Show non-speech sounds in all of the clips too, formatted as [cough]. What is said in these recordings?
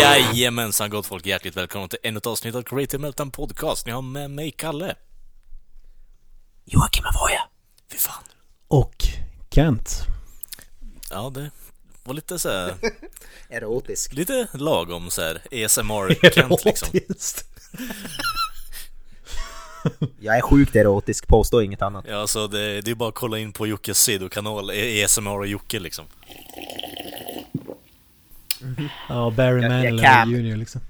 Jajamensan gott folk, hjärtligt välkomna till ännu ett avsnitt av Creative Meltdown Podcast. Ni har med mig Kalle. Joakim Avoya. Fy fan. Och Kent. Ja, det var lite så här, [laughs] Erotisk. lite lagom så här ASMR-Kent [laughs] liksom. Erotiskt. [laughs] Jag är sjukt erotisk, påstå inget annat. Ja, så det, det är bara att kolla in på Jockes sidokanal, ASMR och Jocke liksom. Ja, Barry Manilow. Junior liksom.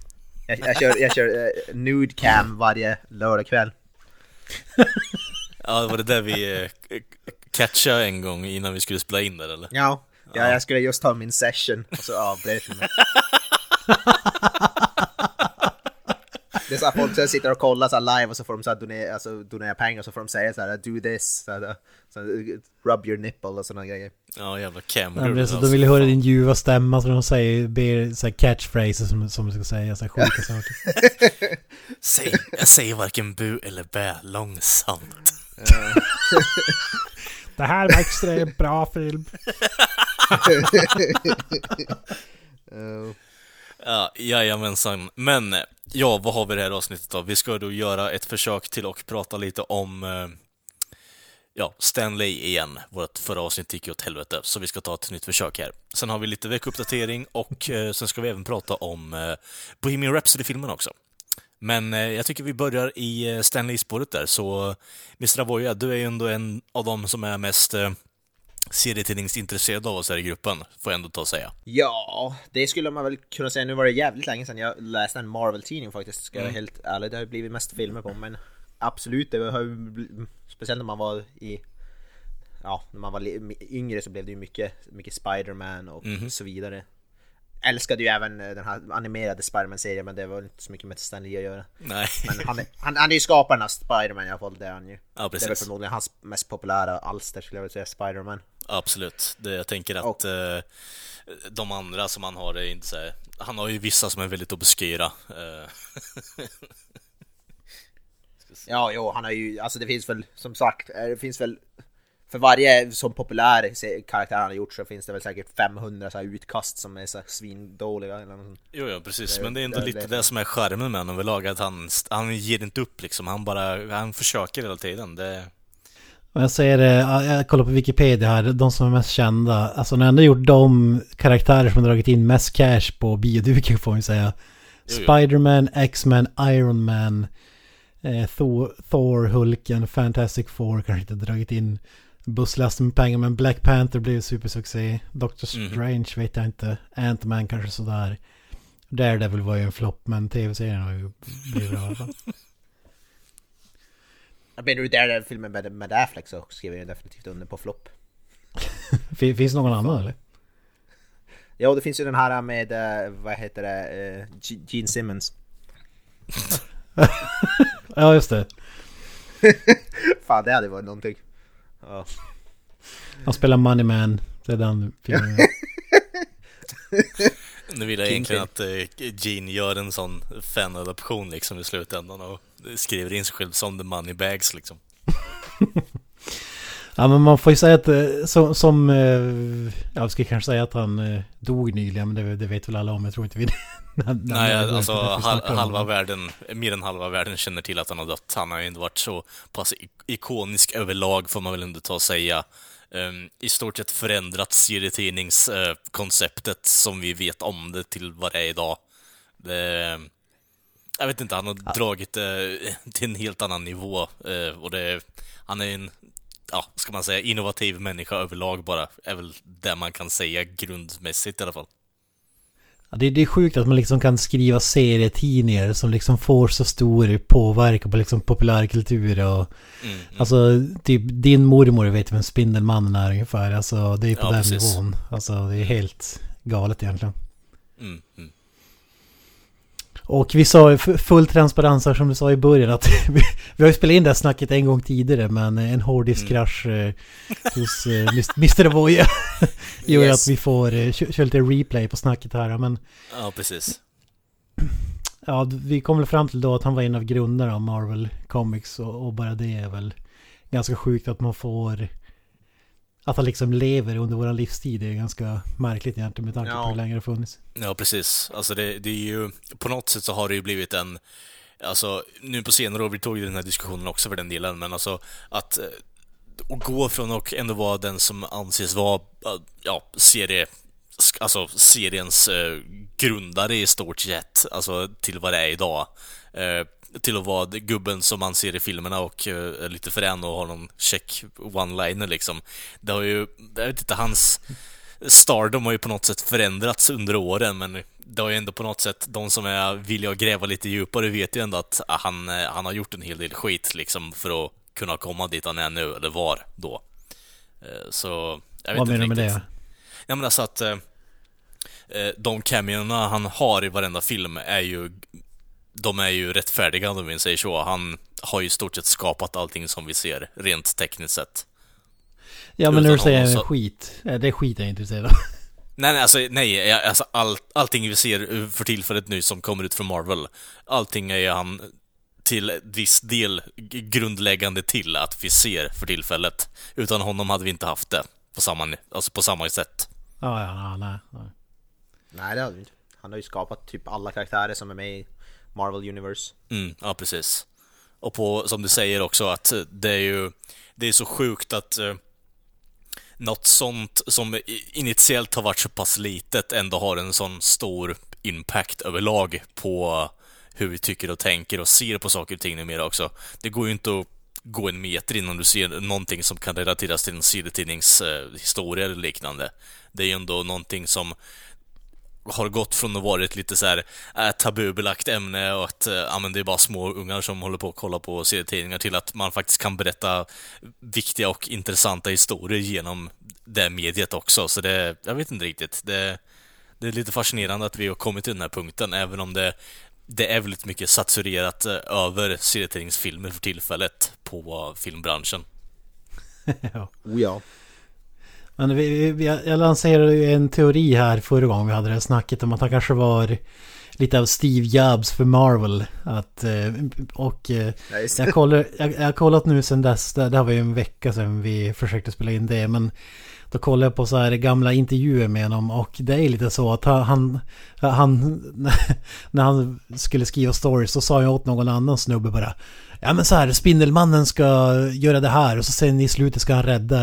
Jag, jag kör, jag kör eh, nude cam varje lördagkväll. Ja, var det där vi eh, catchade en gång innan vi skulle spela in där eller? Ja. ja, jag skulle just ta min session och så avbröt jag mig. [laughs] Det är så att folk så sitter och kollar så live och så får de så donera, alltså, donera pengar och så får de säga så här do this, så här, så här, rub your nipple och sådana grejer. Ja, jävla Ja, cam det så, de vill ju höra din ljuva stämma så de säger, ber så här catchphrases som, som du ska säga, så här sjuka [laughs] saker. Säg, jag säger varken bu eller bä långsamt. [laughs] Det här var extremt bra film. Uh, [laughs] Ja, jajamensan. Men, ja, vad har vi det här avsnittet då? Vi ska då göra ett försök till och prata lite om, eh, ja, Stanley igen. Vårt förra avsnitt gick ju åt helvete, så vi ska ta ett nytt försök här. Sen har vi lite veckouppdatering och eh, sen ska vi även prata om eh, Bohemian Rhapsody-filmen också. Men eh, jag tycker vi börjar i eh, Stanley-spåret där, så Mr. Avoya, du är ju ändå en av dem som är mest eh, eh, serietidningsintresserad av oss här i gruppen, får jag ändå ta och säga. Ja, det skulle man väl kunna säga. Nu var det jävligt länge sedan jag läste en Marvel-tidning faktiskt, ska jag vara helt ärlig. Det har blivit mest filmer på, men absolut, det har ju speciellt när man var i Ja, när man var yngre så blev det ju mycket, mycket Spider-Man och så vidare. Älskade ju även eh, den här animerade Spider-Man-serien men det var inte så mycket med Stan att göra. Nej. Men han är, han, han är ju skaparen av Spider-Man i alla fall, det är han ju. Ja, precis. Det är väl förmodligen hans mest populära alster skulle jag vilja säga, Spider-Man. Absolut. Det, jag tänker att Och- eh, de andra som han har är inte så här, Han har ju vissa som är väldigt obskyra. Eh, [laughs] Ja, jo, han har ju, alltså det finns väl som sagt, eh, det finns väl för varje som populär karaktär han har gjort så finns det väl säkert 500 så utkast som är så här svindåliga eller något sånt. jo, ja, precis. Men det är ändå det- lite det- det som är charmen med honom överlag, att han, han ger inte upp liksom. Han bara, han försöker hela tiden. Det, Och jag säger det, jag kollar på Wikipedia här, de som är mest kända. Alltså när jag ändå gjort de karaktärer som har dragit in mest cash på bioduken får man säga. Spiderman, X-Men, Iron Man, eh, Thor, Thor, Hulken, Fantastic Four kanske inte dragit in busslasten med pengar. Men Black Panther blev supersuccé. Doctor Mhm. Strange vet jag inte. Ant-Man kanske sådär. Daredevil var ju en flopp men tv-serien har ju blivit bra i alla fall. Jag menar du där den filmen med, med Affleck så skriver jag definitivt under på flopp. [laughs] Fin- Finns det någon annan eller? Ja, det finns ju den här med, eh, vad heter det, eh, Gene Simmons. [laughs] Ja just det. [laughs] Fan, det hade varit någonting. Ja. Han spelar Money Man. Det är den filmen. Nu vill jag Kingpin. egentligen att eh, Gene gör en sån fanadoption liksom i slutändan och skriver in sig själv som the money bags liksom. [laughs] Ja men man får ju säga att eh, som, som eh, ja, jag ska kanske säga att han dog nyligen men det, det vet väl alla om. Jag tror inte vi... när- [laughs] när- Nej, vi alltså hal halva världen, mer än halva världen känner till att han har dött. Han har ju inte varit så pass ikonisk överlag får man väl ändå ta och säga. Ehm, I stort sett förändrat serietidningskonceptet som vi vet om det till vad det är idag. Det, jag vet inte, han har dragit det till en helt annan nivå. eh, och det, han är en, ja, ska man säga, innovativ människa överlag bara. Är väl det man kan säga grundmässigt i alla fall. Ja, det, det är sjukt att man liksom kan skriva serietidningar som liksom får så stor påverkan på liksom populärkultur och... Mm, mm. Alltså, typ din mormor vet vem Spindelmannen är ungefär. Alltså, det är på Ja, den precis. nivån. Alltså, det är helt galet egentligen. Mm, mm. Och vi sa full transparens här som du sa i början att [laughs] vi, vi har ju spelat in det här snacket en gång tidigare men en hårddiskkrasch mm. eh, hos eh, Mr. Avoya [laughs] gör yes. att vi får eh, köra lite replay på snacket här men... Ja, precis. [clears throat] Ja, vi kom väl fram till då att han var en av grundarna av Marvel Comics och, och bara det är väl ganska sjukt att man får att han liksom lever under våran livstid är ganska märkligt egentligen med tanke ja. på hur länge det funnits. Ja, precis. Alltså det, det, är ju, på något sätt så har det ju blivit en, alltså nu på senare år, vi tog ju den här diskussionen också för den delen, men alltså att och eh, gå från att ändå vara den som anses vara, ja, serie, alltså seriens eh, grundare i stort sett, alltså till vad det är idag. Eh, till att vara gubben som man ser i filmerna och uh, är lite frän och har någon check one-liner liksom. Det har ju, jag vet inte, hans stardom har ju på något sätt förändrats under åren, men det har ju ändå på något sätt, de som är villiga att gräva lite djupare vet ju ändå att han, eh, han har gjort en hel del skit liksom för att kunna komma dit han är nu, eller var då. Eh, så, jag vet Vad menar du med det? Ja men alltså att de cameorna han har i varenda film är ju de är ju rättfärdiga om vi säger så. Han har ju i stort sett skapat allting som vi ser, rent tekniskt sett. Ja men när du säger så... skit, det är skit jag är intresserad av. [laughs] Nej, nej, alltså, nej, alltså all, allting vi ser för tillfället nu som kommer ut från Marvel, allting är han till viss del grundläggande till att vi ser för tillfället. Utan honom hade vi inte haft det på samma, alltså på samma sätt. Ja, ja, nej, nej. Nej, det hade vi inte. Han har ju skapat typ alla karaktärer som är med i Marvel Universe. Mm, ja, precis. Och på, som du säger också, att det är ju, det är så sjukt att uh, något sånt som initiellt har varit så pass litet ändå har en sån stor impact överlag på hur vi tycker och tänker och ser på saker och ting numera också. Det går ju inte att gå en meter innan du ser någonting som kan relateras till en serietidningshistoria eller liknande. Det är ju ändå någonting som har gått från att vara ett lite så här äh, tabubelagt ämne och att äh, ja, men det är bara små ungar som håller på att kolla på serietidningar till att man faktiskt kan berätta viktiga och intressanta historier genom det mediet också. Så det, jag vet inte riktigt. Det, det är lite fascinerande att vi har kommit till den här punkten, även om det, det är väldigt mycket saturerat äh, över serietidningsfilmer för tillfället på filmbranschen. [laughs] ja. Oh ja. Men vi, vi, jag lanserade ju en teori här förra gången vi hade det här snacket om att han kanske var lite av Steve Jobs för Marvel. Att, eh, och eh, jag, kollar, jag, jag har kollat nu sen dess, det, det här var ju en vecka sedan vi försökte spela in det, men då kollade jag på så här gamla intervjuer med honom och det är lite så att han, han [laughs] när han skulle skriva stories så sa jag åt någon annan snubbe bara Ja men så här, Spindelmannen ska göra det här och så sen i slutet ska han rädda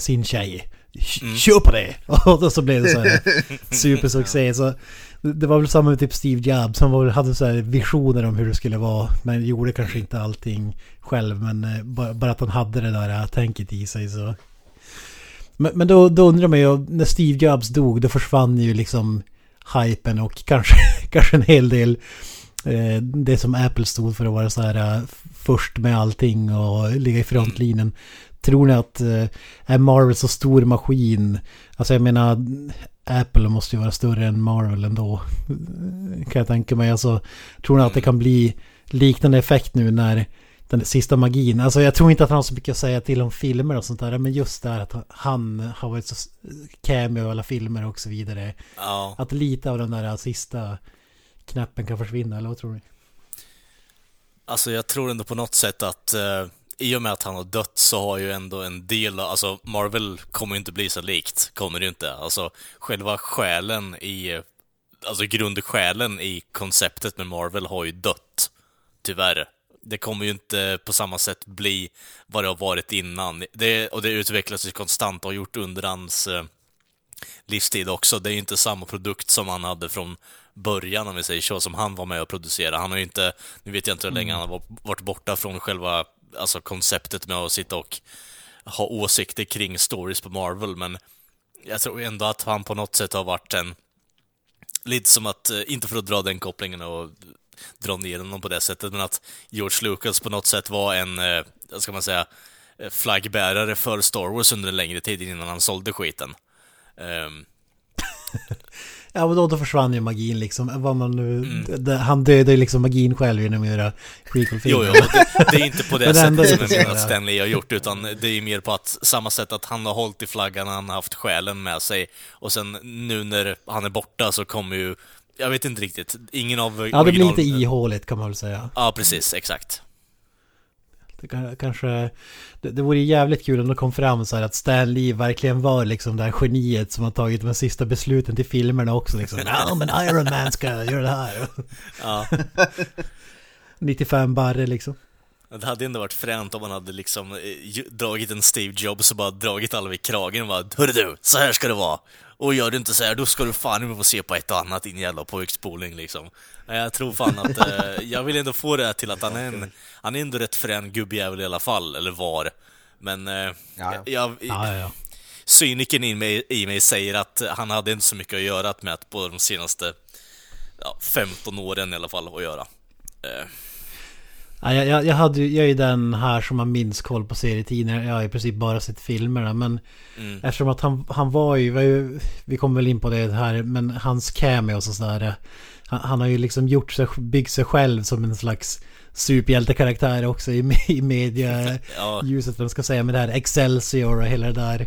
sin tjej. Mm. [laughs] Kör på det! [laughs] Och så blev det så här [laughs] supersuccé. Så det var väl samma med typ Steve Jobs. Han var, hade så här visioner om hur det skulle vara. Men gjorde kanske inte allting själv. Men eh, bara, att han hade det där eh, tänket i sig så. Men, men då, då undrar man ju, när Steve Jobs dog, då försvann ju liksom hypen och kanske, kanske en hel del eh, det som Apple stod för att vara så här först med allting och ligga i frontlinjen. Tror ni att eh, är Marvel så stor maskin? Alltså jag menar, Apple måste ju vara större än Marvel ändå. Kan jag tänka mig. Alltså, tror ni att det kan bli liknande effekt nu när den sista magin. Alltså jag tror inte att han har så mycket att säga till om filmer och sånt där. Men just det här att han har varit så cameo i alla filmer och så vidare. Ja. Att lite av den där sista knappen kan försvinna, eller vad tror ni? Alltså jag tror ändå på något sätt att uh i och med att han har dött så har ju ändå en del, alltså Marvel kommer ju inte bli så likt, kommer det ju inte. Alltså själva själen i, alltså grundsjälen i konceptet med Marvel har ju dött. Tyvärr. Det kommer ju inte på samma sätt bli vad det har varit innan. Det, och det utvecklas ju konstant och har gjort under hans eh, livstid också. Det är ju inte samma produkt som han hade från början, om vi säger så, som han var med och producerade. Han har ju inte, nu vet jag inte hur länge mm. han har varit borta från själva alltså konceptet med att sitta och ha åsikter kring stories på Marvel, men jag tror ändå att han på något sätt har varit en... Lite som att, eh, inte för att dra den kopplingen och dra ner honom på det sättet, men att George Lucas på något sätt var en, eh, vad ska man säga, eh, flaggbärare för Star Wars under en längre tid innan han sålde skiten. Um, [laughs] Ja men då, då försvann ju magin liksom. Vad man nu, mm. det, han dödade ju liksom magin själv genom att göra prequel-filmer. Jo, jo, det, det, är inte på [laughs] det sättet som jag menar att Stanley har gjort, utan det är mer på att samma sätt att han har hållit i flaggan, han har haft själen med sig, och sen nu när han är borta så kommer ju jag vet inte riktigt. Ingen av Ja, det blir lite ihåligt kan man väl säga. Ja, precis. Exakt. Det kanske... Det, det vore jävligt kul om det kom fram så här att Stan Lee verkligen var liksom det här geniet som har tagit de sista besluten till filmerna också liksom. [laughs] Ja, men Iron Man ska göra det här. [laughs] Ja. [laughs] 95 barre liksom. Det hade ändå varit fränt om man hade liksom eh, dragit en Steve Jobs och bara dragit alla vid kragen och bara Hörru du, så här ska det vara! Och gör du inte så här, då ska du fan få se på ett och annat din jävla pojkspoling liksom. Jag tror fan att, eh, jag vill ändå få det till att han är en, han är ändå rätt frän gubbjävel i alla fall, eller var. Men, eh, ja, ja. jag... Ja, ja, Cynikern i mig, i mig säger att han hade inte så mycket att göra med att på de senaste ja, 15 åren i alla fall att göra. Eh. Ja, jag, jag, hade, jag är ju den här som har minst koll på serietidningar. Jag har i princip bara sett filmerna. Men mm. eftersom att han, han var ju, var ju, Vi kommer väl in på det här. Men hans cameos och sådär. Han, han har ju liksom gjort sig, byggt sig själv som en slags superhjältekaraktär också i, i media ja. ljuset vad man ska säga med det här Excelsior och hela det där.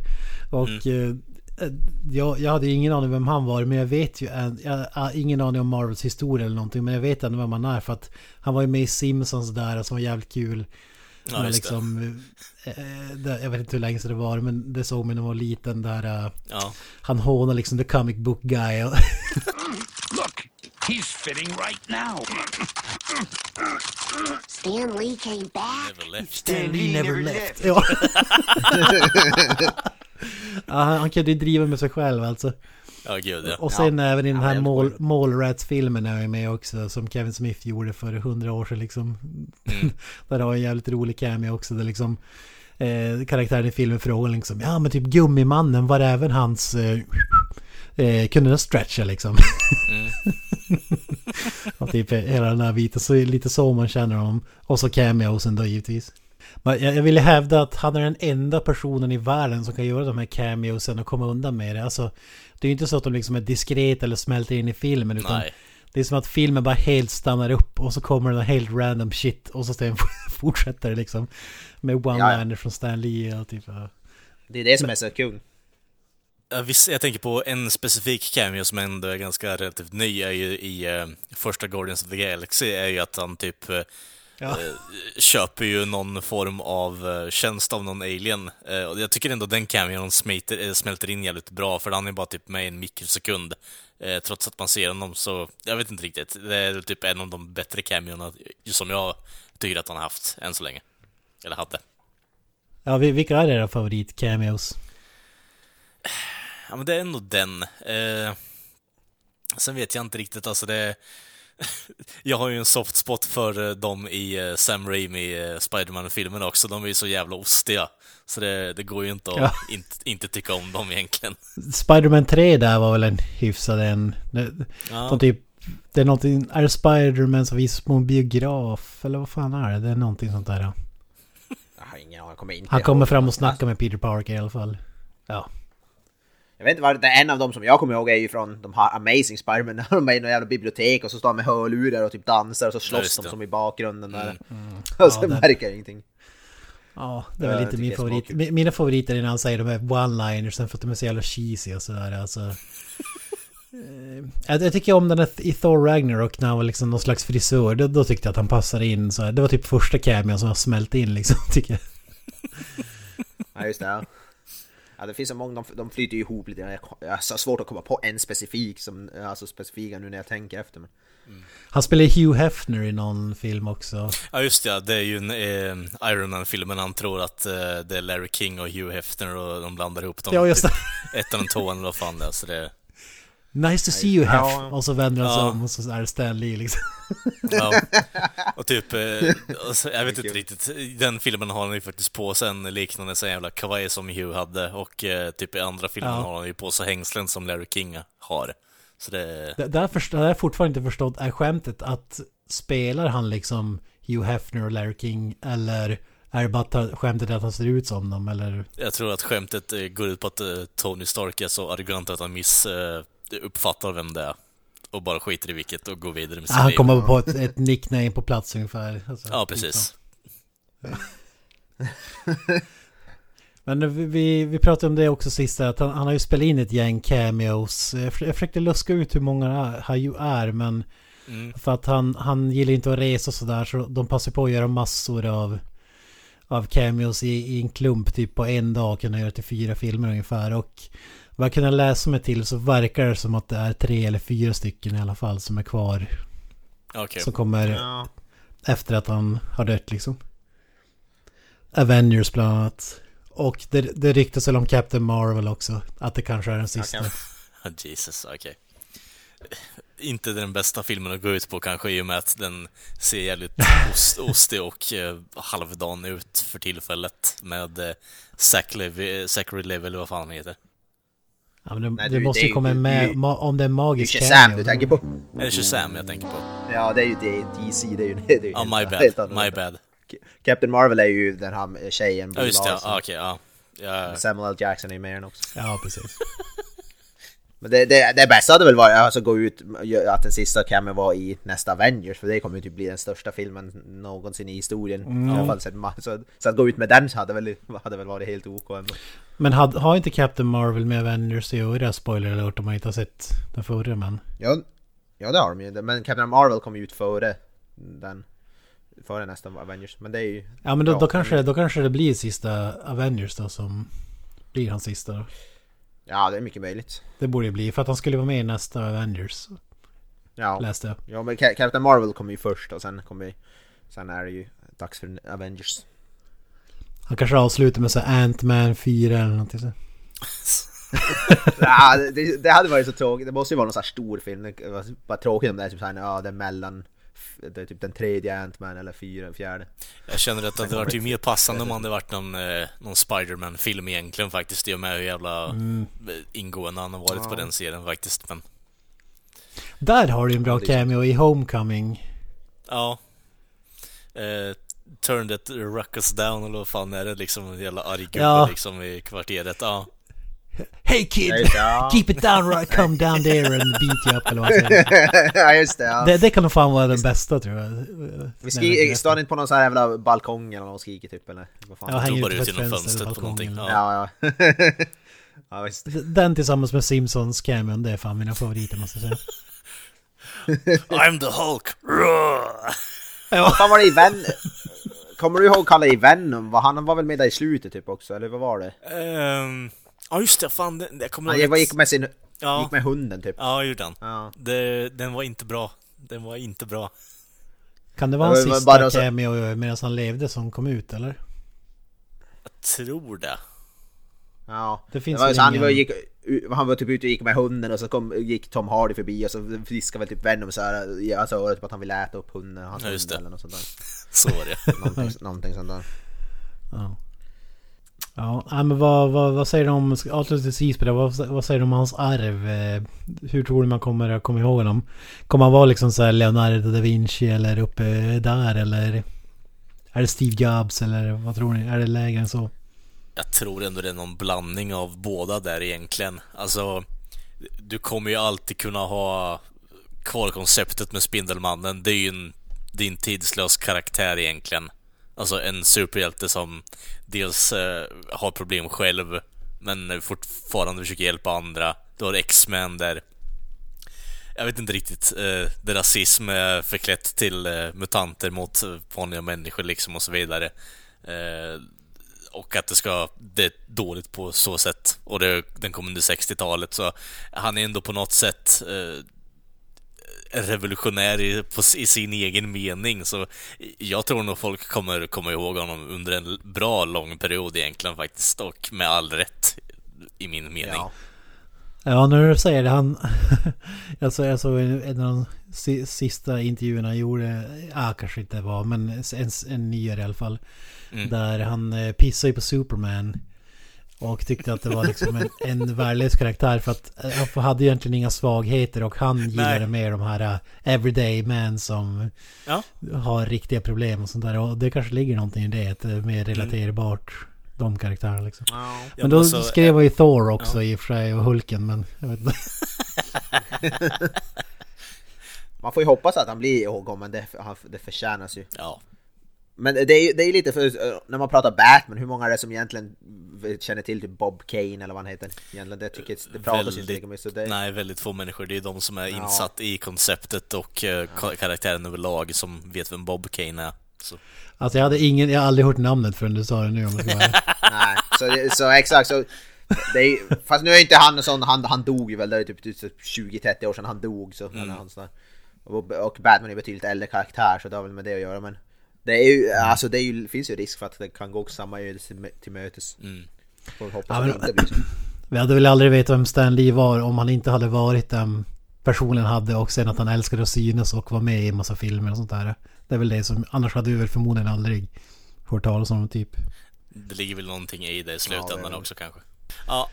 Och mm. Eh, Eh, jag, jag hade ingen aning vem han var men jag vet ju Jag har ingen aning om Marvels historia eller någonting Men jag vet ändå vem han är för att Han var ju med i Simpsons där som var jävligt kul. Ja, men liksom, det, jag vet inte hur länge sedan det var men det såg mig när jag var liten där äh, ja. Han hånar liksom the comic book guy och Look, he's fitting right now. Stan Lee came back. Never left. Stan Lee never left, Ja [laughs] [laughs] ja, han kunde ju driva med sig själv alltså. Ja, gud ja. Och sen ja. även i den här Mall, Mallrats-filmen är jag med också. Som Kevin Smith gjorde för hundra år sedan liksom. Mm. [laughs] där har en jävligt rolig cameo också. Där liksom eh, karaktären i filmen frågar liksom. Ja men typ Gummimannen var även hans... Eh, eh, kunde den stretcha liksom. Mm. [laughs] och typ hela den här biten. Så lite så man känner honom. Och så cameosen då givetvis. Men jag, ville hävda att han är den enda personen i världen som kan göra de här cameosen och komma undan med det. Alltså, det är ju inte så att de liksom är diskret eller smälter in i filmen. Utan Nej. Det är som att filmen bara helt stannar upp och så kommer det helt random shit och så sen [laughs] fortsätter det liksom. Med one-liner ja. från Stan Lee och typ. Det är det som är så kul. Ja, visst, jag tänker på en specifik cameo som ändå är ganska relativt ny är ju i uh, första Guardians of the Galaxy är ju att han typ uh, ja. Eh, köper ju någon form av eh, tjänst av någon alien. Eh, och jag tycker ändå den cameon smälter, smälter in jävligt bra, för han är bara typ med en mikrosekund. Trots att man ser honom så, jag vet inte riktigt. Det är typ en av de bättre cameorna som jag tycker att han har haft än så länge. Eller hade. Ja, vilka är era favorit-cameos? Ja, men det är ändå den. Eh, sen vet jag inte riktigt, alltså det... [laughs] jag har ju en soft spot för eh, dem i eh, Sam Raimi eh, Spiderman-filmen också. De är ju så jävla ostiga. Så det, det går ju inte att ja. [laughs] inte, inte tycka om dem egentligen. Spiderman 3 där var väl en hyfsad en. ja. de typ, det är någonting, är det Spiderman som visas på en biograf? Eller vad fan är det? Det är någonting sånt där. Ja. Jag har ingen aning, kommer inte Han kommer fram och snackar med Peter Parker i alla fall. Ja. Jag vet inte vad det är, en av dem som jag kommer ihåg är ju från de här Amazing Spiderman, [laughs] när de är i något jävla bibliotek och så står de med hörlurar och typ dansar och så slåss de som i bakgrunden där. Mm. Mm. [laughs] och sen ja, märker jag ingenting. Ja, det väl inte min favorit. Mina favoriter är när han säger de här one-liners för att de är så jävla cheesy och sådär alltså. jag, jag tycker om den här i Thor Ragnarok när han var liksom någon slags frisör. Då, då tyckte jag att han passade in så här. Det var typ första cameon som har smält in liksom, [laughs] tycker jag. ja, just det. Ja. Ja, det finns så många, de, de flyter ihop lite. Jag, jag har svårt att komma på en specifik som, alltså specifika nu när jag tänker efter. Men... Mm. Han spelar Hugh Hefner i någon film också. Ja just det, det är ju en eh, Iron Man-filmen han tror att eh, det är Larry King och Hugh Hefner och de blandar ihop dem. Ja, just det. Typ, ettan och tvåan eller vad fan det är. Så det, Nice to see you Hef. Ja. Och så vänder han sig ja. om och så är det Stanley liksom. Ja. Och typ, eh, alltså, jag vet inte riktigt. Den filmen har han ju faktiskt på sig en liknande så jävla kavaj som Hugh hade. Och eh, typ i andra filmen ja. har han ju på sig hängslen som Larry King har. Så det... Det, där först, har jag fortfarande inte förstått är skämtet att spelar han liksom Hugh Hefner och Larry King eller är det bara skämtet att han ser ut som dem eller? Jag tror att skämtet går ut på att Tony Stark är så arrogant att han miss uppfattar vem det är. Och bara skiter i vilket och går vidare med sitt han kommer på ett, ett nickname på plats ungefär. Alltså, Ja, precis. [laughs] Men vi, vi, pratade om det också sist, att han, han har ju spelat in ett gäng cameos. Jag för- jag försökte luska ut hur många han ju är, men Mm. för att han, han gillar inte att resa och sådär, så de passar på att göra massor av, av cameos i, i en klump, typ på en dag, kunna göra till fyra filmer ungefär. Och vad jag kunde läsa mig till så verkar det som att det är tre eller fyra stycken i alla fall som är kvar. Okej. Som kommer Ja. efter att han har dött liksom. Avengers bland annat. Och det, det ryktas väl om Captain Marvel också. Att det kanske är den sista. Okej. Jesus, okej. Inte den bästa filmen att gå ut på kanske i och med att den ser jävligt ost, ostig och eh, halvdan ut för tillfället med eh, Zachary Levi eller vad fan han heter. Ja, men det, Nej, det du, måste det ju komma med, ju- ma, om det är Det är magisk Shazam du tänker på. Är det Shazam jag tänker på? Ja, det är ju det, DC, det är ju... [laughs] Det är ju Ja, helt- my [laughs] bad. My bad. Captain Marvel är ju den här tjejen, Ja, just det. Ja, okej, ja. Samuel L. Jackson är med i den också. Ja, precis. [laughs] Men det, det, det bästa hade väl varit alltså, gå ut, att den sista cameo var i nästa Avengers, för det kommer ju typ bli den största filmen någonsin i historien. Mm. I alla fall, så, att- så, att gå ut med den hade väl, hade väl varit helt OK ändå. Men had, har inte Captain Marvel med Avengers att göra? Spoiler alert om man inte har sett den förra men... Ja, ja det har de ju, men Captain Marvel kom ju ut före den, före nästa Avengers. Men det är ju... Ja men då, då, kanske, då kanske det blir sista Avengers då som blir hans sista. Ja, det är mycket möjligt. Det borde det bli för att han skulle vara med i nästa Avengers. Ja, Läste jag. ja men Ca- Captain Marvel kommer ju först och sen kommer Sen är det ju dags för Avengers. Han kanske avslutar med så Ant-Man 4 eller någonting så. [laughs] ja, det, det hade varit så tråkigt. Det måste ju vara någon sån här stor film. Det var bara tråkigt om det är typ såhär, ja det är mellan det är typ den tredje Ant-Man eller fyra, fjärde. Jag känner att det hade varit ju mer passande om det hade varit någon, eh, någon Spiderman-film egentligen faktiskt, i och med hur jävla Mm. ingående han har varit på den serien faktiskt. Men Där har du en bra Ja, cameo i Homecoming. ja. Eh, turn that ruckus down eller vad fan är det liksom? En jävla arg gubbe Ja. liksom i kvarteret. Ja. Hey kid! Ja, ja. [laughs] Keep it down right, come down there and beat you up eller vad [laughs] ja just det, ja. Det, det kan nog fan vara den bästa tror jag. Vi skri- står inte på någon sån här jävla balkong eller någon och skriker typ eller vad fan? Ja, Ja, hänger Provar ut genom fönstret på någonting. Ja. ja. Ja, [laughs] ja visst. Den tillsammans med Simpsons cameon, det är fan mina favoriter måste jag säga. I'm the Hulk! Roar! Vad fan var det i Ven... Kommer du ihåg Kalle i Venom? Han var väl med där i slutet typ också, eller vad var det? Ehm, Ja just det, fan det, jag kommer Han gick med sin... Ja. Gick med hunden typ. Ja, gjorde han. Ja. Det, den var inte bra. Den var inte bra. Kan det vara Det hans var sista bara så- cameo medan han levde som kom ut eller? Jag tror det. Ja. Det finns var, väl så han, var, gick, han var typ ute och gick med hunden och så kom, gick Tom Hardy förbi och så viskade väl typ Venom så här, i hans öra typ att han ville äta upp hunden, hans Ja, just hund det. eller något sånt där. [laughs] Så var det. Någonting, någonting sånt där. Ja. Ja, nej, men vad, vad, vad säger du om, avslutningsvis på det, vad, vad säger du om hans arv? Eh, hur tror du man kommer att komma ihåg honom? Kommer han vara liksom så här Leonardo da Vinci eller uppe där eller? Är det Steve Jobs eller vad tror ni? Är det lägre än så? Jag tror ändå det är någon blandning av båda där egentligen. Alltså, du kommer ju alltid kunna ha kvar konceptet med Spindelmannen. Det är ju en, det är en tidslös karaktär egentligen. Alltså en superhjälte som dels eh, har problem själv, men fortfarande försöker hjälpa andra. Du har X-Men där jag vet inte riktigt, eh, där rasism är förklätt till eh, mutanter mot eh, vanliga människor liksom och så vidare. Eh, och att det ska, det är dåligt på så sätt. Och det, den kom under 60-talet så han är ändå på något sätt eh, revolutionär i, på, i sin egen mening. Så jag tror nog folk kommer komma ihåg honom under en bra lång period egentligen faktiskt. Och med all rätt i min mening. Ja. Ja, när du säger det, han... [laughs] såg, jag såg en en av de si- sista intervjuerna han gjorde, ja kanske inte var, men en, en nyare i alla fall. Mm. Där han eh, pissade ju på Superman. Och tyckte att det var liksom en, en värdelös karaktär för att eh, han hade egentligen inga svagheter och han gillade Nej. mer de här eh, everyday men som Ja. har riktiga problem och sånt där. Och det kanske ligger någonting i det, att det är mer relaterbart. De karaktärerna liksom. Ja. Ja, Men då alltså, skrev han ju Thor också i och för sig och Hulken men jag vet inte. [laughs] Man får ju hoppas att han blir ihågkommen, det, det förtjänas ju. Ja, Men det är ju det är lite för, när man pratar Batman, hur många är det som egentligen känner till typ Bob Kane eller vad han heter? Egentligen, det, tycker, det pratas ju inte. Så det, nej, väldigt få människor. Det är de som är Ja. insatt i konceptet och eh, ka- karaktären överlag som vet vem Bob Kane är. Så. Alltså jag hade ingen, jag har aldrig hört namnet förrän du sa det nu om jag ska vara. [laughs] [laughs] Nej, så, så exakt så. Det är, fast nu är inte han sån, han, han dog ju väl, det är typ, typ 20-30 år sedan han dog så. Eller han och, och Batman är betydligt äldre karaktär så det har väl med det att göra men det är ju, alltså det är ju, finns ju risk för att det kan gå samma öde till, mötes. Mm. Får hoppas Ja, att men- det inte blir så. Vi hade väl aldrig vetat vem Stan Lee var om han inte hade varit den personen hade och sen att han älskade att synas och vara med i en massa filmer och sånt där. Det är väl det som, annars hade vi väl förmodligen aldrig hört talas om typ. Det ligger väl någonting i det i slutändan Ja, också kanske. Ja,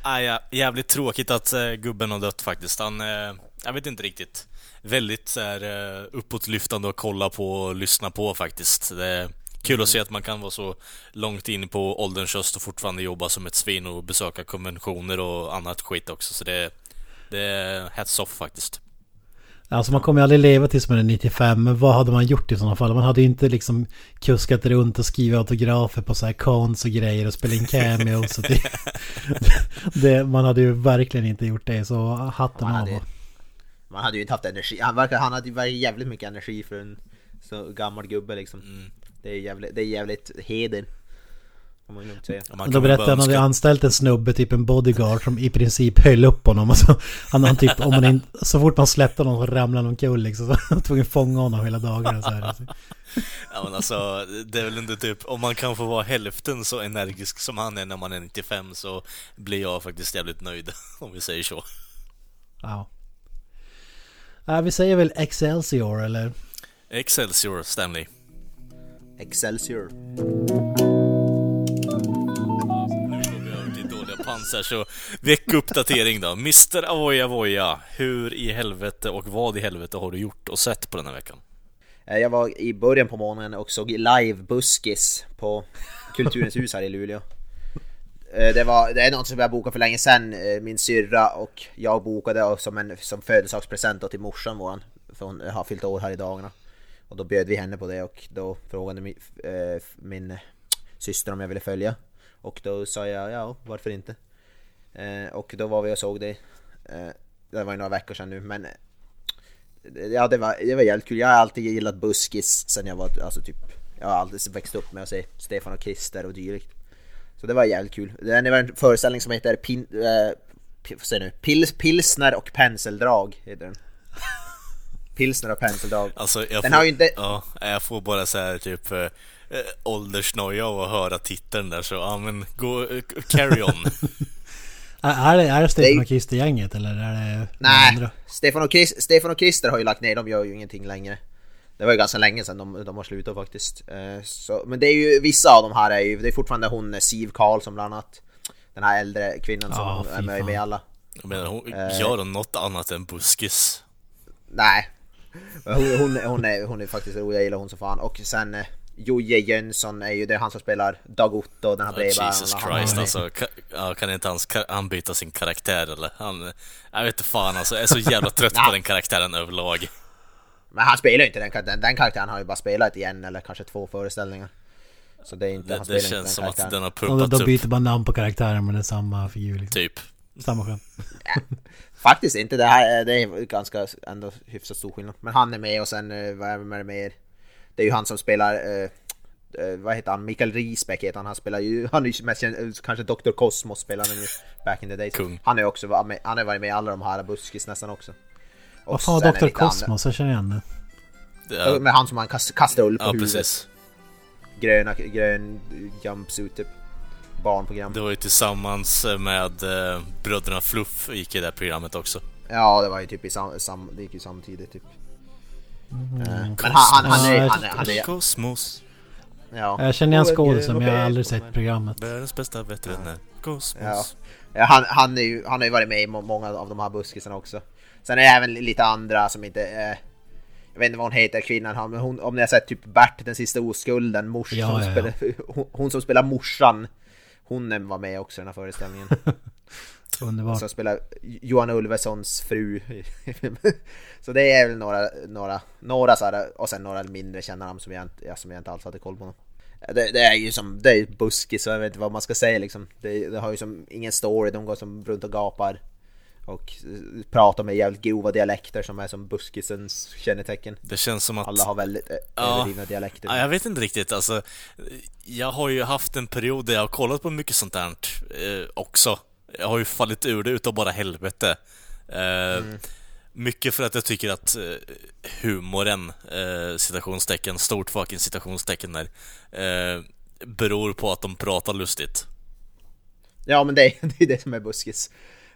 jävligt tråkigt att eh, gubben har dött faktiskt. Han, eh, jag vet inte riktigt. Väldigt så här, eh, uppåtlyftande att kolla på och lyssna på faktiskt. Det är kul att se att man kan vara så långt in på ålderns höst och fortfarande jobba som ett svin och besöka konventioner och annat skit också. Så det, det är hats off faktiskt. Alltså man kommer ju aldrig leva tills man är 95, men vad hade man gjort i sådana fall? Man hade ju inte liksom kuskat runt och skrivit autografer på så här cons och grejer och spelat in [laughs] cameos. [laughs] det, det, man hade ju verkligen inte gjort det, så hatten Man av. man hade ju inte haft energi, han, verkar, han hade ju jävligt mycket energi för en så gammal gubbe liksom. Mm. Det är jävligt, det är jävligt heder. Ja, Då berättade han hade önska- anställt en snubbe, typ en bodyguard som i princip höll upp honom. Alltså, han, han typ, om man in, så fort man släppte honom så ramlade han omkull liksom. Så han var tvungen att fånga honom hela dagarna. Så här. Ja men alltså, det är väl inte typ, om man kan få vara hälften så energisk som han är när man är 95 så blir jag faktiskt jävligt nöjd, [laughs] om vi säger så. Ja. Äh, vi säger väl Excelsior eller? Excelsior, Stanley. Excelsior. Pansar, så veckuppdatering då. Mr. Avoya Voya, hur i helvete och vad i helvete har du gjort och sett på den här veckan? Eh, Jag var i början på månaden och såg live buskis på Kulturens hus här i Luleå. Eh, det, var, det är något som jag bokade för länge sedan. Eh, min syrra och jag bokade som en som födelsedagspresent till morsan våran. För hon har fyllt år här i dagarna. Och då bjöd vi henne på det och då frågade min, äh, eh, min syster om jag ville följa. Och då sa jag ja, varför inte? Äh, Och då var vi och såg det. äh, Det var ju några veckor sedan nu men Ja det var, det var jävligt kul. Jag har alltid gillat buskis sen jag var alltså typ Jag har alltid växt upp med att se Stefan och Krister och dylikt. Så det var jävligt kul. Det var en föreställning som heter Pin, äh, säger nu? Pils, Pilsner och penseldrag heter den. [laughs] Pilsner och penseldrag. Alltså, jag Den får, har ju inte- Ja, jag får bara så här typ eh, åldersnoja av att höra titeln där så, ja men gå, eh, carry on. [laughs] Är det, är det Stefan och Christer-gänget eller är det Nej, andra? Stefan och, Chris, Stefan och Krister har ju lagt ner, de gör ju ingenting längre. Det var ju ganska länge sedan de, de har slutat faktiskt. Eh, Så, men det är ju, vissa av de här är ju, det är fortfarande hon eh, Siv Karlsson bland annat. Den här äldre kvinnan som Ja, är med i alla. Jag menar, hon, Eh. gör hon något annat än buskis? Nej. Men Hon, hon, hon, är, hon är faktiskt rolig, jag gillar hon som fan. Och sen eh, Jojje Jönsson är ju det är han som spelar Dag Otto, den här brevbäraren. Jesus Christ han- alltså, ka- ja, kan inte hans, han byta sin karaktär eller? Han, jag vet inte fan alltså, jag är så jävla trött på [laughs] den karaktären överlag. Men han spelar ju inte den karaktären, den karaktären har ju bara spelat i en eller kanske två föreställningar. Så det är inte, Det, han det känns som den att karaktären. den har Och då, pumpats då byter upp, man namn på karaktären men det är samma figur liksom. typ. Samma skön. Faktiskt inte, det här är- det är ganska ändå hyfsat stor skillnad. Men han är med och sen, eh, vad är det mer? Det är ju han som spelar, eh, eh, vad heter han? Mikael Risbäck heter han, han spelar ju, han är ju mest känd, eh, kanske Dr. Cosmos spelar han ju back in the days. Kung. Han är också varit med, han har varit med i alla de här buskis nästan också. Och Vad fan Dr. Cosmos? Jag känner igen det. Det Ja, är, Med han som han kast, kastar ull på ja, huvudet. precis. Gröna, grön jumpsuit typ. Barnprogram. Det var ju tillsammans med eh, bröderna Fluff gick i det här programmet också. Ja, det var ju typ i sam, sam, det gick ju samtidigt typ. Mm. Eh, Men han, han, han, är, han, är, han är, Kosmos, ja. Jag känner igen skådisen men jag har aldrig sett programmet. världens bästa veterinär. Kosmos. Ja. Ja, han, han, är ju, han har ju varit med i må- många av de här buskisarna också. Sen är det även lite andra som inte... Eh, jag vet inte vad hon heter, kvinnan. han- Men hon, om ni har sett typ Bert, den sista oskulden, mors, Ja, som ja. Spelar, hon, hon som spelar morsan. hon var med också i den här föreställningen. [laughs] Underbart. Som spelar Johan Ulvessons fru. [laughs] så det är väl några, några, några så här, och sen några mindre kända namn som jag, inte, som jag inte alls hade koll på. Det, det, är ju som, det är buskis så jag vet inte vad man ska säga liksom. Det, det har ju som ingen story, de går som runt och gapar. Och pratar med jävligt grova dialekter som är som buskisens kännetecken. Det känns som att... Alla har väldigt ja. överdrivna dialekter. Ja, jag vet inte riktigt alltså. Jag har ju haft en period där jag har kollat på mycket sånt där eh, också. Jag har ju fallit ur det utav bara helvete. Eh, mm. Mycket för att jag tycker att eh, humoren, eh, citationstecken, stort fucking citationstecken där, eh, beror på att de pratar lustigt. Ja men det [laughs] det är det som är buskis.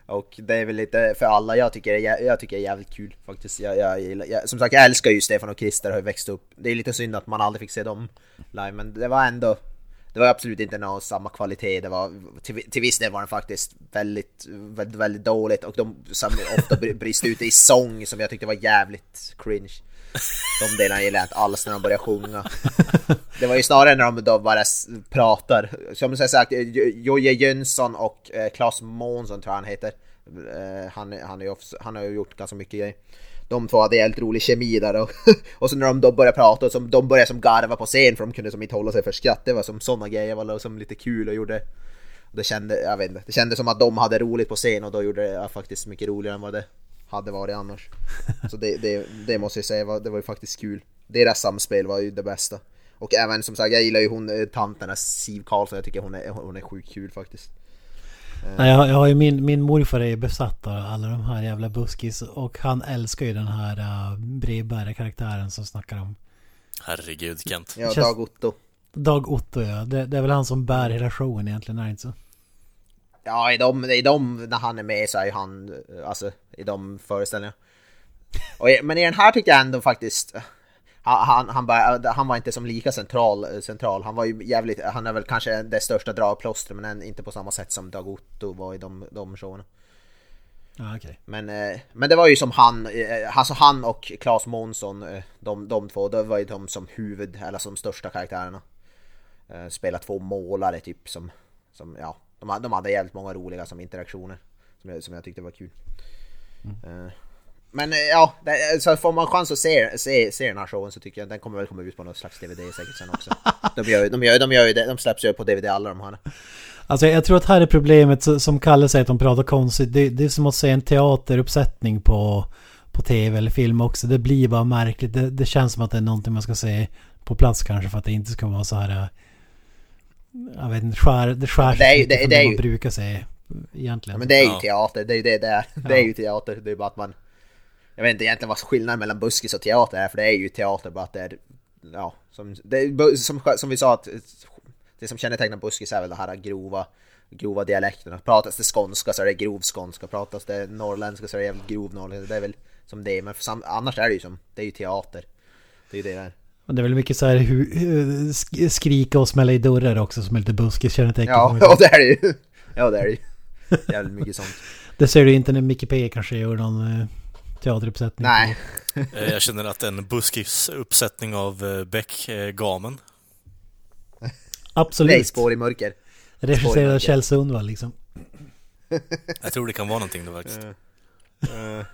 Och det är väl lite för alla, jag tycker det är, jag tycker det är jävligt kul faktiskt. Jag, jag, jag, som sagt, jag älskar ju Stefan och Christer, har ju växt upp. Det är lite synd att man aldrig fick se dem live, men det var ändå det var absolut inte någon samma kvalitet, det var till, till viss del var den faktiskt väldigt, väldigt, väldigt dåligt och de som ofta brist ut i sång som jag tyckte var jävligt cringe. De delarna gillar jag inte alls när de börjar sjunga. Det var ju snarare när de då bara pratar. Som jag sagt, Jojje Jönsson och eh, Claes Månsson tror jag han heter. Eh, han, han, är, han har ju gjort ganska mycket grejer de två hade helt rolig kemi där och, [laughs] och så när de då började prata och som, de började som garva på scen för de kunde som inte hålla sig för skratt. Det var som sådana grejer var som lite kul och gjorde det kände, jag vet inte, det kändes som att de hade roligt på scen och då gjorde det faktiskt mycket roligare än vad det hade varit annars. Så det, det, det måste jag säga, det var ju faktiskt kul. Deras samspel var ju det bästa. Och även som sagt, jag gillar ju hon eh, tanten Siv Karlsson, jag tycker hon är, hon är sjukt kul faktiskt. Nej, jag, jag har ju min, min morfar är besatt av alla de här jävla buskis och han älskar ju den här uh, brevbärarkaraktären som snackar om. Herregud Kent. Ja, Dag Otto. Dag Otto ja, det, det, är väl han som bär hela showen egentligen, är det inte så? Ja, i de, i de, när han är med så är han, alltså i de föreställningarna. Och, men i den här tycker jag ändå faktiskt, han, han, bara, han var inte som lika central, central. Han var ju jävligt, han är väl kanske det största dragplåstret men inte på samma sätt som Dag Otto var i de, de showerna. Ah, okay. men, eh, men det var ju som han, eh, alltså han och Claes Månsson, eh, de, de två, det var ju de som huvud, eller som största karaktärerna. Spela två målare typ som, som ja, de, de hade jävligt många roliga som interaktioner. Som jag, som jag tyckte var kul. Mm. Men eh, ja, så får man chans att se, se, se den här showen så tycker jag den kommer väl komma ut på något slags DVD säkert sen också. [laughs] De gör, de gör, de gör ju det, de släpps ju på DVD alla de här. Alltså jag tror att här är problemet som Kalle säger att de pratar konstigt. Det, det är som att se en teateruppsättning på, på tv eller film också. Det blir bara märkligt. Det, det känns som att det är någonting man ska se på plats kanske för att det inte ska vara så här... Jag vet inte, skär, det skärs ja, det är, det, det, det man brukar se egentligen. Ja, men det är ju teater, det är ju det det är. [laughs] Det är ju teater, det är bara att man jag vet inte egentligen vad skillnaden mellan buskis och teater är, för det är ju teater bara att det är, ja, som, det som, som vi sa att det som kännetecknar buskis är väl det här grova, grova dialekterna. Pratas det skånska så är det grov skånska, pratas det norrländska så är det jävligt grov norrländska. Det är väl som det, men sam, annars är det ju som, det är ju teater. Det är ju det där. Och det är väl mycket så här hu, skrika och smälla i dörrar också som är lite buskis kännetecken. Ja, [laughs] ja det är det ju. Ja det är det ju. Jävligt mycket sånt. [laughs] det ser du inte när Micke P kanske gör någon eh, teateruppsättning. Nej. [laughs] Eh, jag känner att en buskis-uppsättning av eh, Beck gamen. Absolut. Nej, spår i mörker. Regisserad av Kjell Sundvall liksom. Jag tror det kan vara någonting då faktiskt. Uh,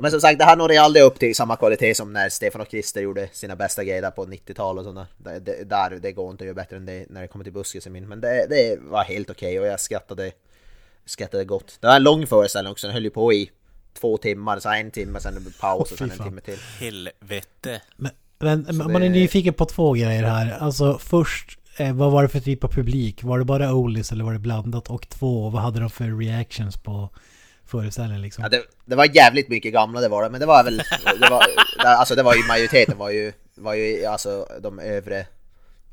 Men som sagt, det här nådde aldrig upp till samma kvalitet som när Stefan och Christer gjorde sina bästa grejer på 90-talet och. Det, det, där, det går inte att göra bättre än det när det kommer till buskisen min. Men det, det var helt okej okay och jag skrattade, skrattade gott. Det var en lång föreställning också, den höll ju på i två timmar, så en timme, sen paus och sen en timme till. Helvete. Men, men man är nyfiken på två grejer här. Alltså först, eh, vad var det för typ av publik? Var det bara oldies eller var det blandat? Och två, vad hade de för reactions på föreställningen liksom? Ja, det, det var jävligt mycket gamla det var det, men det var väl, det var, alltså det var ju majoriteten var ju, var ju alltså de övre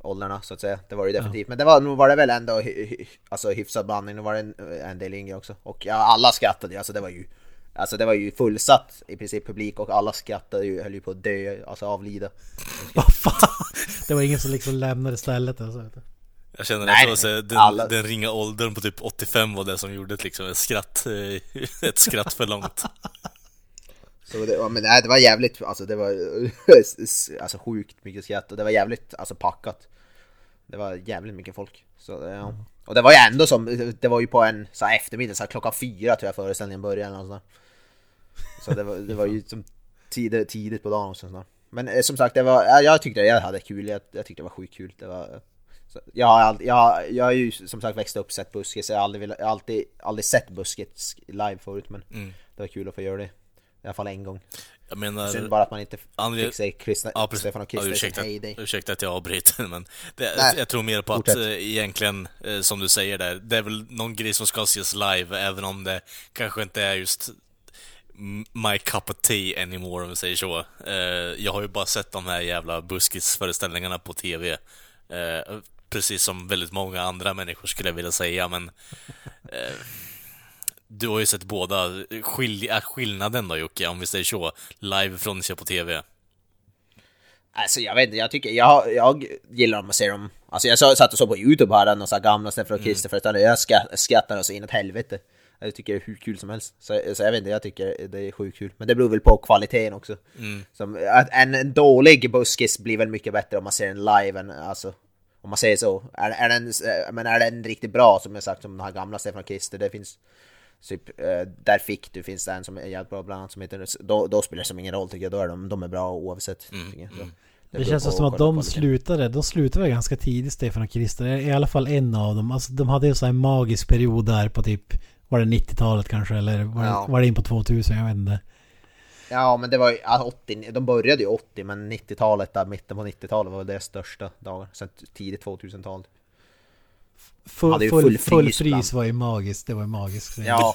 åldrarna så att säga. Det var det definitivt. Ja. Men det var, nog var det väl ändå alltså, hyfsad blandning. Nu var det en, en del yngre också. Och ja, alla skrattade alltså det var ju Alltså det var ju fullsatt i princip publik och alla skrattade ju, höll ju på att dö, alltså avlida. [laughs] Vad fan? Det var ingen som liksom lämnade stället alltså. Jag känner nej, att nej, den, alla... den ringa åldern på typ 85 var det som gjorde ett, liksom, ett skratt, eh, [laughs] ett skratt för långt. Så det, men nej, det var jävligt, alltså det var [laughs] alltså sjukt mycket skratt och det var jävligt alltså packat. Det var jävligt mycket folk. Så ja. Och det var ju ändå som, det var ju på en så här eftermiddag, så här klockan fyra tror jag föreställningen började eller något sånt där. Så det var, det var ju som tidigt, tidigt på dagen och sånt där. Men eh, som sagt, det var, jag, jag tyckte jag hade kul, jag, jag tyckte det var sjukt kul. Det var, jag, har aldrig, jag, jag har ju som sagt växt upp sett Buskis, jag har aldrig, har alltid, aldrig sett Buskis live förut men Mm. det var kul att få göra det. I alla fall en gång. Jag menar... Synd bara att man inte André- fick se Kristna, Ja. Stefan och Ja, Krister ursäkta, ursäkta att jag avbryter, [laughs] men det, Nej, jag tror mer på att eh, egentligen, eh, som du säger där, det är väl någon grej som ska ses live, även om det kanske inte är just my cup of tea anymore, om vi säger så. Eh, jag har ju bara sett de här jävla buskisföreställningarna på TV. Precis som väldigt många andra människor skulle jag vilja säga, men eh, du har ju sett båda. Skil är skillnaden då Jocke, om vi säger så, live från se på TV? Alltså jag vet inte, jag tycker, jag, jag gillar om man ser dem. Alltså jag satt och såg på youtube här, några gamla Stefan och Krister föreställningar Jag skrattar så inåt helvete. Jag tycker det är hur kul som helst. Så, så jag vet inte, jag tycker det är sjukt kul. Men det beror väl på kvaliteten också. Som, att en, en dålig buskis blir väl mycket bättre om man ser den live än alltså Om man säger så Är, är, den, eh, men är den riktigt bra som jag sagt som den här gamla Stefan Krister Det finns Typ, eh, där fick du finns det en som är jävligt bra bland annat som heter då, då spelar det som ingen roll tycker jag, då är de, de är bra oavsett tycker jag. Så Det beror känns som att de slutade, de slutade väl ganska tidigt Stefan och Krister, i alla fall en av dem. Alltså de hade ju så här en magisk period där på typ, var det 90-talet kanske eller var, Ja. det, var det in på 2000? Jag vet inte. Ja men det var ju ja, 80, de började ju 80 men 90-talet där, mitten på 90-talet var deras största dagar. Sen tidigt 2000-tal. Full, full, full full, frys frys ibland. var ju magiskt, det var ju magiskt. Ja.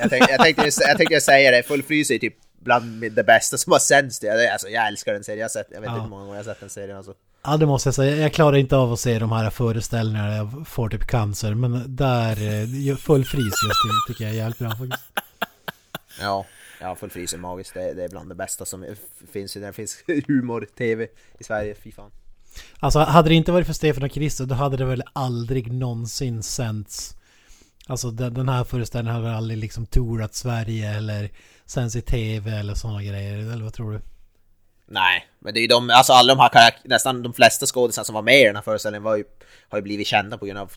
Jag tänkte, jag tänkte, jag tänkte säga det, Full Frys är typ bland det bästa som har sänds. Jag, alltså, jag älskar den serien, jag, sett, jag vet Ja. inte hur många gånger jag har sett den serien alltså. Ja det måste jag säga, jag klarar inte av att se de här föreställningarna jag får typ cancer. Men där, eh, full frys just det tycker jag är jävligt bra faktiskt. Ja, ja Full Frys är magiskt, det, det är bland det bästa som finns. Det finns [laughs] humor-tv i Sverige, fy fan. Alltså hade det inte varit för Stefan och Krister då hade det väl aldrig någonsin sänts Alltså den, den här föreställningen hade väl aldrig liksom tourat Sverige eller sänds i TV eller sådana grejer, eller vad tror du? Nej, men det är ju de, alltså alla de här karak- nästan de flesta skådisarna som var med i den här föreställningen var ju, har ju blivit kända på grund av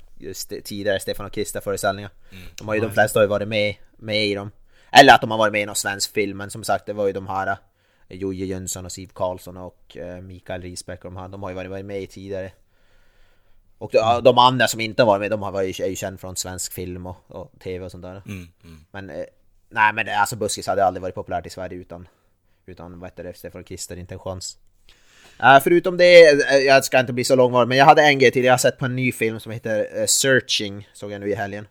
tidigare Stefan och Krister föreställningar. De har ju, de flesta har ju varit med, med i dem. Eller att de har varit med i någon svensk film, men som sagt det var ju de här eh, Jojje Jönsson och Siv Karlsson och eh, Mikael Risbäck och de här, de har ju varit, varit med i tidigare. Och de, de andra som inte har varit med, de har varit, är ju kända från svensk film och, och TV och sånt där. Mm, mm. Men eh, nej men alltså Buskis hade aldrig varit populärt i Sverige utan Utan vad heter det, Stefan Krister, inte en chans Eh, Förutom det, eh, jag ska inte bli så långvarig men jag hade en grej till, jag har sett på en ny film som heter eh, Searching Såg jag nu i helgen.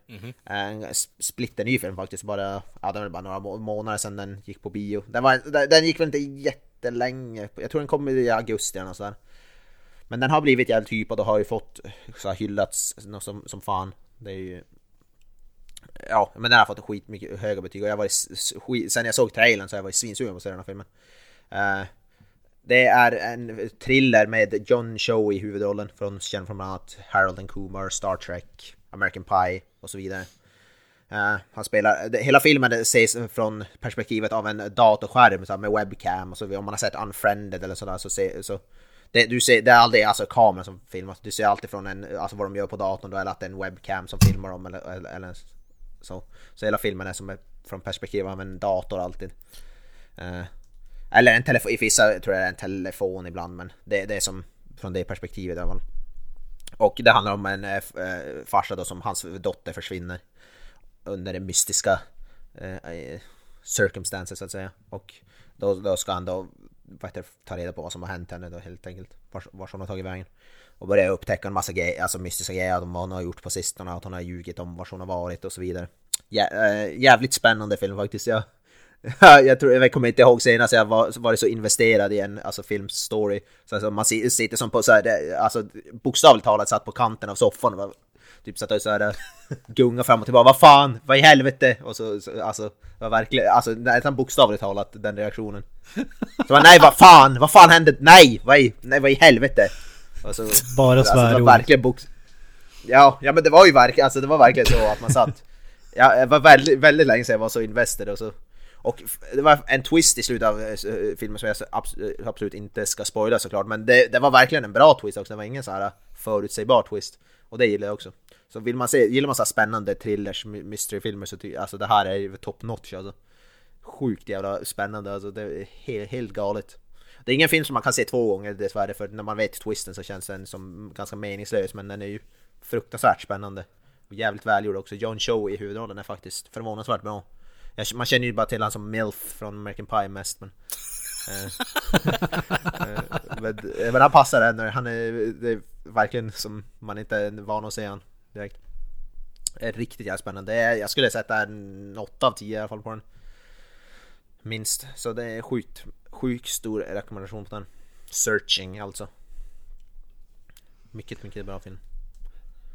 Eh, En s- splitterny film faktiskt, bara, ja det var bara några må- månader sedan den gick på bio. Den, var, den, den gick väl inte jättelänge, jag tror den kom i augusti eller sådär. Men den har blivit jävligt hypad och har ju fått så här, hyllats som, som fan. Det är ju Ja, men den har fått skitmycket höga betyg och jag var skit, sen jag såg trailern så har jag varit svinsugen på att se den här filmen. Eh, det är en thriller med John Cho i huvudrollen, från, känd från bland annat Harold and Kumar, Star Trek, American Pie och så vidare. Uh, han spelar, det, hela filmen ses från perspektivet av en datorskärm så här, med webcam och så om man har sett Unfriended eller sådär så, se, så det, du ser, det är aldrig alltså kameran som filmas, du ser alltid från en, alltså vad de gör på datorn då, eller att det är en webcam som filmar dem eller, eller, eller så. Så hela filmen är som är från perspektivet av en dator alltid. Uh, eller en telefon, i vissa tror jag det är en telefon ibland men det, det är som från det perspektivet i alla fall. Och det handlar om en eh, eh farsa då som hans dotter försvinner under mystiska eh, circumstances så att säga. Och då, då ska han då heter, ta reda på vad som har hänt henne då helt enkelt. Vart var hon har tagit vägen. Och börja upptäcka en massa grejer, alltså mystiska grejer om vad hon har gjort på sistone, att hon har ljugit om var hon har varit och så vidare. Jä, äh, eh, jävligt spännande film faktiskt. Jag, [laughs] jag, tror, jag kommer inte ihåg senast jag var, varit så investerad i en alltså, filmstory. Så, alltså, man si- sitter som på så här, det, alltså bokstavligt talat satt på kanten av soffan och var, typ satt och så här [laughs] gunga fram och tillbaka. Vad fan, vad i helvete? Och så, så alltså, var verkligen, alltså nästan bokstavligt talat den reaktionen. Så man, nej vad fan, vad fan hände? Nej, vad i, nej, vad i helvete? Och så, Bara alltså, svärord. verkligen bok... Ja, ja men det var ju verkligen, alltså det var verkligen så att man satt Ja, det var väldigt, väldigt länge sedan jag var så invested och så och det var en twist i slutet av eh, eh, filmen som jag eh, absolut inte ska spoila såklart Men det, det var verkligen en bra twist också, det var ingen så här förutsägbar twist Och det gillar jag också Så vill man se, gillar man så här spännande thrillers, mysteryfilmer så tycker alltså det här är ju top notch alltså. Sjukt jävla spännande alltså, det är helt, helt galet. Det är ingen film som man kan se två gånger dessvärre för när man vet twisten så känns den som ganska meningslös men den är ju fruktansvärt spännande. Och jävligt välgjord också. John Cho i huvudrollen är faktiskt förvånansvärt bra. Man känner ju bara till han som Milf från American Pie mest men... eh, [laughs] eh, men, men han passar ändå. Han är, det är verkligen som man inte är van att se han direkt. Är riktigt jävla spännande. Är, jag skulle sätta en 8 av 10 i alla fall på den. Minst. Så det är sjukt, sjukt stor rekommendation på den. Searching alltså. Mycket, mycket bra film.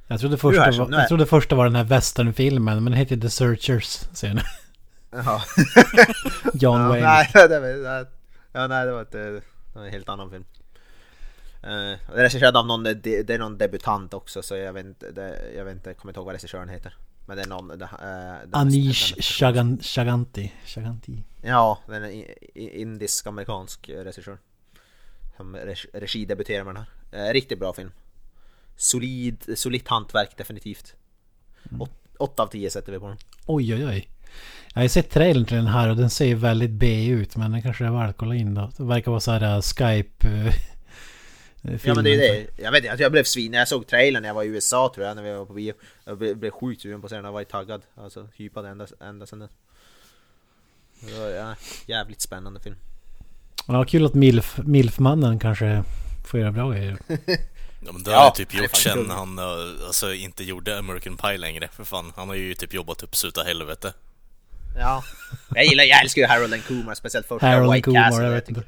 Jag trodde första, var, jag trodde första var den här westernfilmen, men den heter The Searchers, ni. Jaha. [laughs] John ja, Wayne. nej, [laughs] det var, det- ja, nej, det var, eh, det var en helt annan film. Uh, är regisserad av någon, det, är någon debutant också så jag vet inte, det, jag vet inte, kommer inte ihåg vad regissören heter. Men det är någon... Det, uh, Anish Shagan, Shaganti. Shaganti. Ja, den är indisk-amerikansk regissör. Som reg- regidebuterar med den här. Eh, riktigt bra film. Solid, solitt hantverk definitivt. Åt, åtta av tio sätter vi på den. Oj, oj, oj. Jag har sett trailern till den här och den ser ju väldigt B ut, men den kanske är värd att kolla in då. Det verkar vara så här uh, Skype... Uh, [laughs] Ja men det är det. Jag vet inte, jag blev svin när jag såg trailern när jag var i USA tror jag, när vi var på bio. Jag blev, sjukt sugen på att se den, jag var taggad. Alltså hypad ända, ända sen dess. Det var ja, jävligt spännande film. Ja, kul att Milf, Milfmannen kanske får göra bra grejer. [laughs] Ja men det Ja, har han typ gjort sen han eh, alltså, inte gjorde American Pie längre, för fan. Han har ju typ jobbat upp så utav helvete. Ja. Jag gillar, jag älskar ju Harold and Kumar, speciellt första Harold White Kumar, Castle. jag vet inte.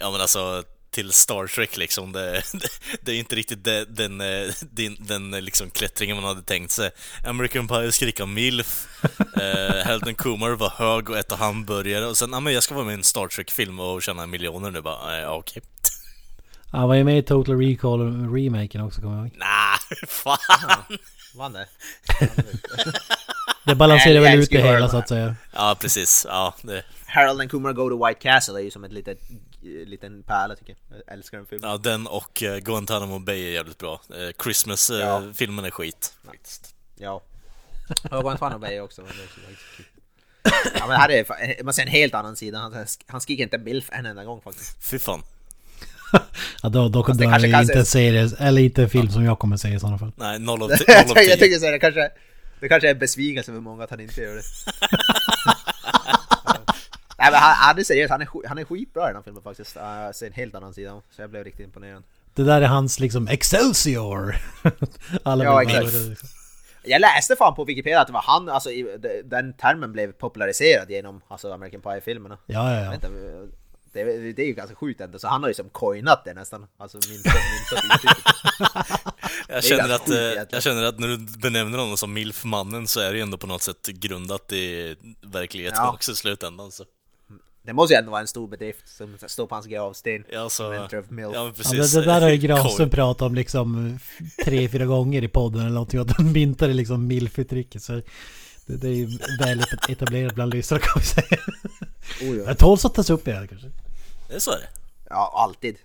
Ja men alltså, till Star Trek liksom, det, det, [laughs] det är inte riktigt det, den, eh, den, den eh, liksom klättringen man hade tänkt sig. American Pie skrika milf, [laughs] eh, Helden Kumar var hög och äta hamburgare och sen, ja men jag ska vara med i en Star Trek-film och tjäna miljoner nu bara, eh, ja okej. Han var ju med i Total Recall remaken också, kommer jag ihåg. [laughs] Nah, fan! Vann det? Det balanserar väl ut det hela så att säga. Ja precis, ja det, Harold and Kumar Go to White Castle är ju som ett litet, liten pärla tycker jag. Jag älskar den filmen. ja den och eh, Guantanamo Bay är jävligt bra. Eh, Ja. Christmas-filmen är skit. Faktiskt. Ja. Och Guantanamo Bay också. Men. Ja men här är man ser en helt annan sida. Han, han skriker inte milf en enda gång faktiskt. Fy fan. [laughs] Ja, då, då, det kan inte en serie, eller inte en film som jag kommer se i sådana fall. Nej, noll av, [laughs] ti- jag tio. tänkte säga det kanske, det kanske är en besvikelse för många att han inte gör det. [laughs] Nej men han, han är seriös, han är, han är skitbra i den här filmen faktiskt. Jag ser en helt annan sida. Så jag blev riktigt imponerad. Det där är hans liksom Excelsior! Alla Ja, exakt. Jag läste fan på Wikipedia att det var han, alltså den termen blev populariserad genom alltså American Pie-filmerna. Ja, ja, ja. Vänta, det, det är ju ganska sjukt ändå, så han har ju som coinat det nästan. Alltså min min Jag känner, att, sjukt eh, jag känner att när du benämner honom som milf-mannen så är det ju ändå på något sätt grundat i verklighet Ja. också i slutändan. Så. Det måste ju ändå vara en stor bedrift som står på hans gravsten. Ja, så, Inventor of milf. ja, men Ja, precis. det, det där har ju [laughs] Granström pratat om liksom tre, fyra gånger i podden eller någonting. Att han myntade liksom milf-uttrycket. Så det, det är ju väl etablerat bland lyssnare kan vi säga. Oh, ja. Det tåls att tas upp igen kanske. Det är så är det. ja, alltid.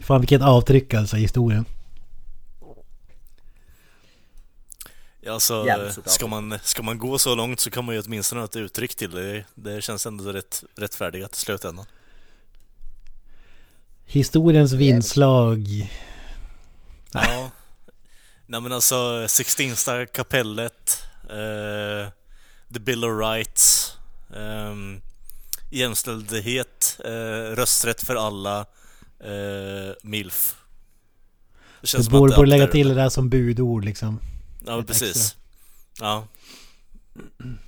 Fan vilket avtryck alltså i historien. Ja, så, Jävligt såklart. ska, man, ska man gå så långt så kan man ju åtminstone ha ett uttryck till det. Det känns ändå rätt, rättfärdigat i slutändan. Historiens vindslag. Ja. Nej men alltså, Sixtinsta kapellet, eh, The Bill of Rights, ehm, jämställdhet, eh, rösträtt för alla, eh, MILF. Det Du som att borde, borde lägga till det där som budord liksom. Ja, precis. extra. Ja. [clears throat]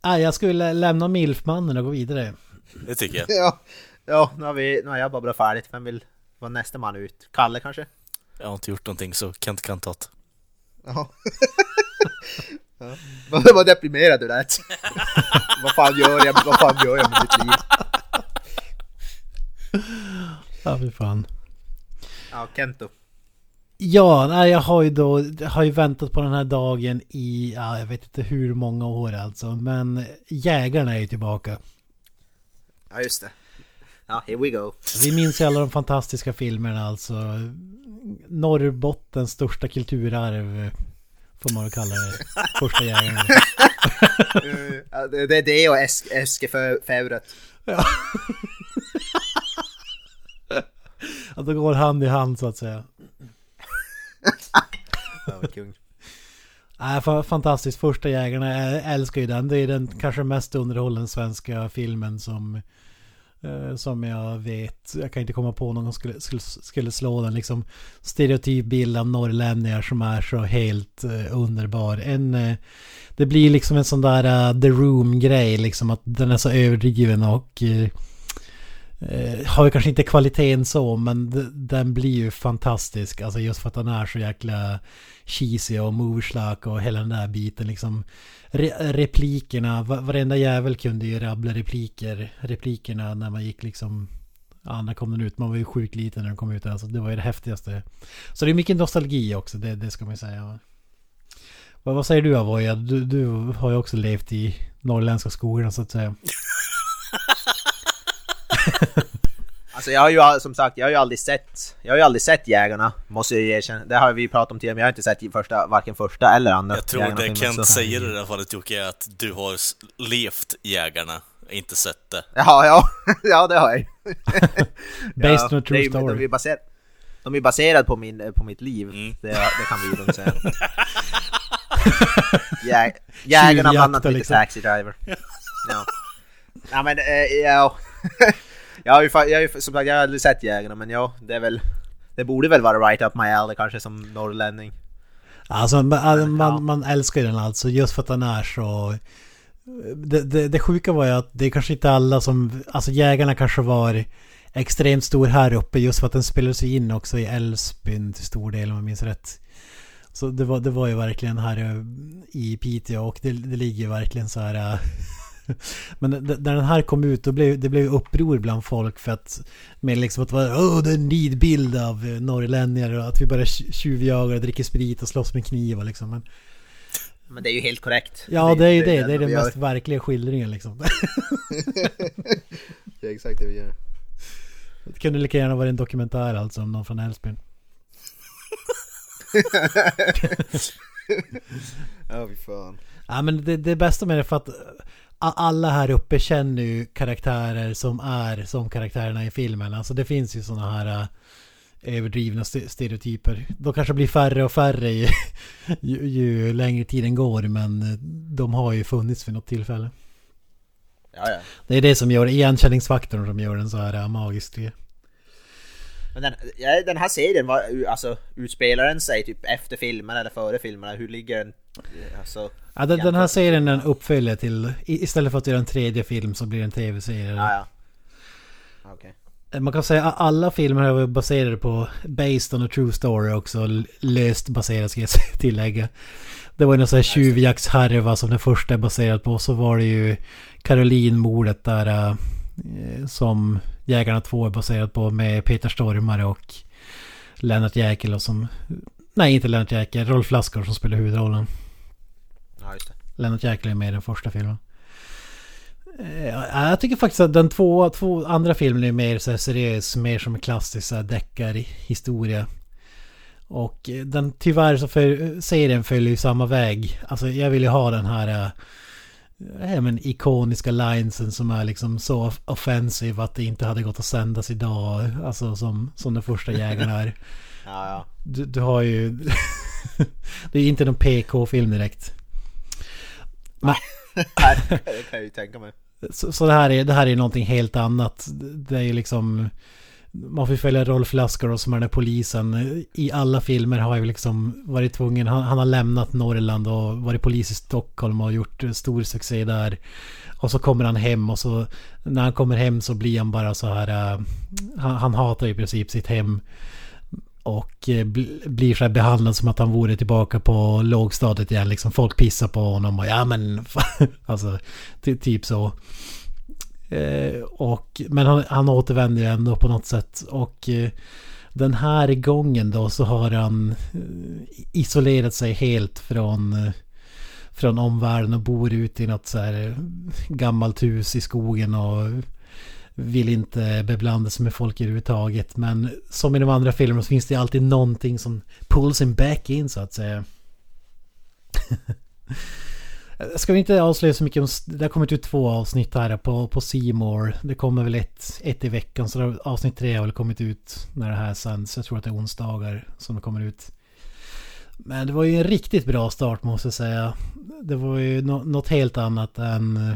Ah, jag skulle lämna milfmannen och gå vidare. Det tycker jag. [laughs] Ja, ja nu, har vi, nu har jag babblat färdigt. Vem vill vara nästa man ut? Kalle kanske? Jag har inte gjort någonting så Kent kan ta det. Ja. [laughs] [laughs] ja. [laughs] Vad, vad deprimerad du lät. [laughs] vad fan gör jag, vad fan gör jag med mitt liv? Ja, fy fan. Ja, Kento. Ja, nej, jag har ju då har ju väntat på den här dagen i, ja, jag vet inte hur många år alltså. Men jägarna är ju tillbaka. Ja, just det. Ja, here we go. Vi minns ju alla de fantastiska filmerna alltså. Norrbottens största kulturarv. Man väl kalla det. [laughs] Första jägarna. Ja, det är det och Esk- Eskefävret. Ja. Att det går hand i hand så att säga. Ja, vad kung. Nej, fantastiskt. Första jägarna, jag älskar ju den. Det är den kanske mest underhållande svenska filmen som Eh, som jag vet. Jag kan inte komma på någon som skulle, skulle, skulle slå den liksom. Stereotyp bild av norrlänningar som är så helt eh, underbar. En, eh, det blir liksom en sån där uh, The Room-grej liksom. Att den är så överdriven och eh, eh, har ju kanske inte kvaliteten så men den blir ju fantastisk. Alltså just för att den är så jäkla cheesy och moverslack och hela den där biten liksom. Re replikerna, varenda jävel kunde ju rabbla repliker, replikerna när man gick liksom Ja, när kom den ut? Man var ju sjukt liten när den kom ut. Alltså, det var ju det häftigaste. Så det är mycket nostalgi också, det, det ska man ju säga. Vad, vad säger du Avoya? Du, du har ju också levt i norrländska skogarna så att säga. [laughs] Alltså jag har ju som sagt, jag har ju aldrig sett, jag har ju aldrig sett Jägarna, måste jag ju erkänna. Det har vi pratat om tidigare, men jag har inte sett första, varken första eller andra Jag tror det Kent så- säger i det här fallet Jocke är att du har levt Jägarna, inte sett det. Ja, ja, [laughs] ja det har jag ju. [laughs] Based on a det true är ju- story. De är, baser, de är baserade på, min, på mitt liv, Mm. det, det kan vi lugnt säga. [laughs] Jä, jägarna blandat med lite liksom. Taxi Driver. Ja. ja men, eh, ja. Jag har ju, jag har ju, som sagt, jag har aldrig sett Jägarna, men ja, det är väl... Det borde väl vara right up my alley kanske som norrlänning. Alltså man, man, ja. man älskar ju den alltså just för att den är så... Det, det, det sjuka var ju att det är kanske inte alla som... Alltså jägarna kanske var extremt stor här uppe just för att den spelades in också i Älvsbyn till stor del om jag minns rätt. Så det var, det var ju verkligen här i Piteå och det, det ligger ju verkligen så här... [laughs] Men när den här kom ut då blev det blev uppror bland folk för att med liksom att vara åh det är en nidbild av eh, norrlänningar och att vi bara tj- tjuvjagar och dricker sprit och slåss med knivar liksom. Men, Men det är ju helt korrekt. ja det är ju det, det är enda den vi gör. mest verkliga skildringen liksom. [laughs] [laughs] Det är exakt det vi gör. Det kunde lika gärna vara en dokumentär alltså om någon från Älvsbyn. Ja, fy fan. Ja men det, det bästa med det är för att alla här uppe känner ju karaktärer som är som karaktärerna i filmen. Alltså det finns ju sådana här äh, överdrivna st- stereotyper. De kanske blir färre och färre ju, [laughs] ju, ju längre tiden går men de har ju funnits vid något tillfälle. Ja, ja. Det är det som gör igenkänningsfaktorn som gör den så här äh, magisk. Men den, ja, den här serien, var, alltså utspelar den sig typ efter filmen eller före filmerna? Hur ligger den? Alltså, Ja, den, den här serien är en uppföljare till, istället för att göra en tredje film så blir det en tv-serie. Ja, ja. Okej. Man kan säga att alla filmer är väl baserade på Based on a true story också. Löst baserat ska jag [laughs] tillägga. Det var ju någon sån här tjuvjaktshärva som den första är baserad på. Så var det ju Caroline-mordet där eh, som Jägarna 2 är baserat på med Peter Stormare och Lennart Jäkel och som... Nej, inte Lennart Jäkel. Rolf Lassgård som spelar huvudrollen. Ja, just det. Lennart Jäkel är med i den första filmen. Eh, ja, Jag tycker faktiskt att den två, två andra filmen är mer så seriös, mer som en klassisk deckarhistoria. Och eh, den tyvärr så för, serien följer ju samma väg. Alltså jag vill ju ha den här äh, men ikoniska linesen som är liksom så offensiv att det inte hade gått att sändas idag. Alltså som, som den första jägaren är. [laughs] Ja, ja. Du, du har ju... [laughs] det är ju inte någon PK-film direkt. [laughs] Nej, det kan jag ju tänka mig. Så, så det, här är, det här är någonting helt annat. Det är ju liksom... Man får följa Rolf Lassgård som är den här polisen. I alla filmer har ju liksom varit tvungen... Han, han har lämnat Norrland och varit polis i Stockholm och gjort stor succé där. Och så kommer han hem och så... När han kommer hem så blir han bara så här... äh, han, han hatar i princip sitt hem. Och eh, bl- blir så här behandlad som att han vore tillbaka på lågstadiet igen. Liksom folk pissar på honom och ja men... [laughs] alltså, typ så. Eh, och, men han, han återvänder ju ändå på något sätt. Och eh, den här gången då så har han eh, isolerat sig helt från, eh, från omvärlden och bor ute i något så här eh, gammalt hus i skogen och vill inte beblanda sig med folk överhuvudtaget. Men som i de andra filmerna så finns det alltid någonting som pulls him back in så att säga. [laughs] Ska vi inte avslöja så mycket om... Det har kommit ut två avsnitt här på, på Seymour. Det kommer väl ett, ett i veckan. Så avsnitt tre har väl kommit ut när det här sänds. Jag tror att det är onsdagar som det kommer ut. Men det var ju en riktigt bra start måste jag säga. Det var ju något helt annat än, eh,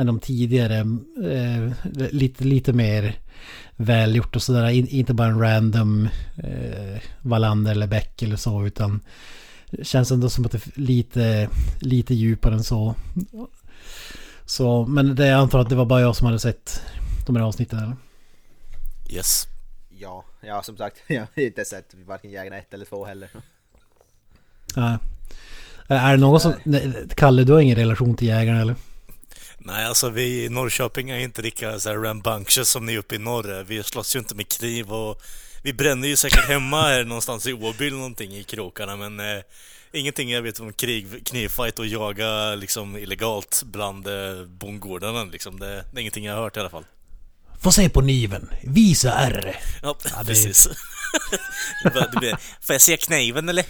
än de tidigare. Eh, lite, lite mer välgjort och sådär. In, inte bara en random eh, Wallander eller Beck eller så utan känns ändå som att det är lite, lite djupare än så. Så, men det, jag antar att det var bara jag som hade sett de här avsnitten eller? Yes. Ja, ja som sagt, [laughs] jag har inte sett varken Jägarna 1 eller 2 heller. Nej. Är det någon som... Kalle, du har ingen relation till Jägarna eller? Nej, alltså vi i Norrköping är inte lika så här rambunctious som ni uppe i norr Vi slåss ju inte med kniv och vi bränner ju säkert hemma här någonstans i Åby eller någonting i krokarna men eh, ingenting jag vet om krig, knivfight och jaga liksom illegalt bland eh, bondgårdarna liksom. Det, det, är ingenting jag har hört i alla fall. Få se på kniven, visa R. Ja, ja det... precis. [laughs] Får jag se kniven eller?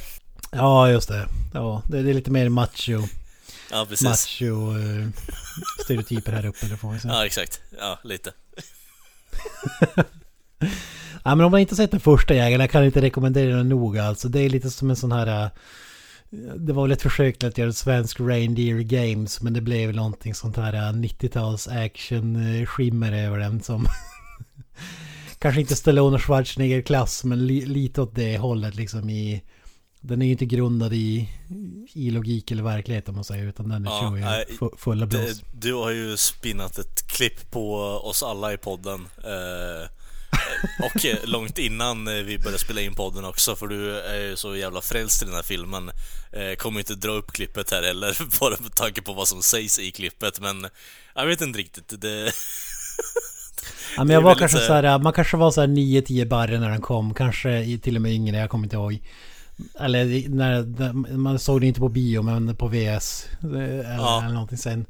Ja, just det. Ja, det är lite mer macho. Ja, precis. Macho uh, stereotyper här uppe, får man säga. Ja, exakt. Ja, lite. [laughs] ja, men om man inte sett den första Jägarna kan jag inte rekommendera den nog alltså. Det är lite som en sån här... Uh, det var väl ett försök att göra ett svensk Reindeer Games men det blev någonting sånt här 90-tals action skimmer över den som [laughs] kanske inte Stallone och Schwarzenegger klass men li lite åt det hållet liksom i den är ju inte grundad i, i logik eller verklighet om man säger utan den ja, kör ju nej, fulla blås. Du har ju spinnat ett klipp på oss alla i podden. Eh, och långt innan vi började spela in podden också för du är ju så jävla frälst i den här filmen. Eh, kommer inte dra upp klippet här heller [laughs] bara med tanke på vad som sägs i klippet men jag vet inte riktigt. Det... [laughs] Ja, men jag var kanske så här, man kanske var så här 9-10 barre när den kom, kanske till och med yngre, jag kommer inte ihåg. Eller när, man såg det inte på bio men på VS. Eller, ja. eller någonting sen.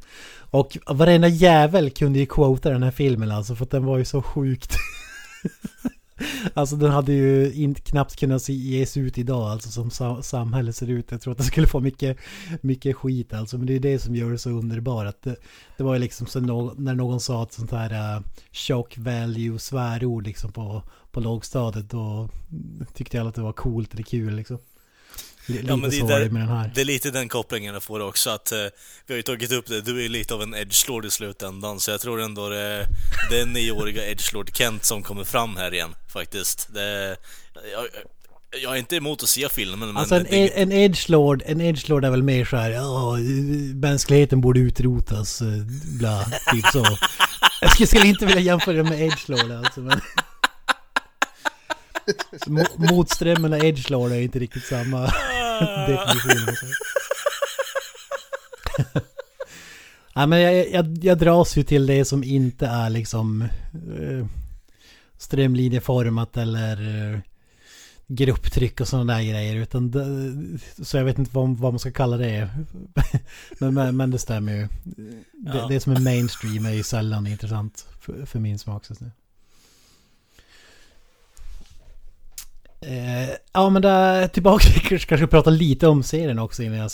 Och varenda jävel kunde ju quota den här filmen alltså för att den var ju så sjukt. [laughs] alltså den hade ju inte knappt kunnat ges ut idag alltså som samhället ser ut. Jag tror att den skulle få mycket, mycket skit alltså. Men det är det som gör det så underbart. Det, det var ju liksom så när någon sa ett sånt här uh, shock value svärord liksom på på lågstadiet då tyckte jag att det var coolt eller kul liksom. Lite ja, men det, med den här. det är lite den kopplingen jag får också att eh, vi har ju tagit upp det, du är lite av en edgelord i slutändan så jag tror ändå det, det är nioåriga edgelord Kent som kommer fram här igen faktiskt. Det, jag, jag är inte emot att se filmen men... Alltså en, det... en edgelord, en edgelord är väl mer såhär, ja, mänskligheten borde utrotas, eh, bla, typ så. [laughs] Jag skulle inte vilja jämföra det med edgelord alltså men... Motströmmen och edgelord är inte riktigt samma [laughs] definition. [laughs] Nej men jag, jag, jag dras ju till det som inte är liksom eh, strömlinjeformat eller eh, grupptryck och sådana där grejer. Utan det, så jag vet inte vad, vad man ska kalla det. [laughs] men, men, men, det stämmer ju. Det, ja. det som är mainstream är ju sällan intressant för, för min smak. Så Eh, ja men där, tillbaka, kanske kanske prata lite om serien också innan jag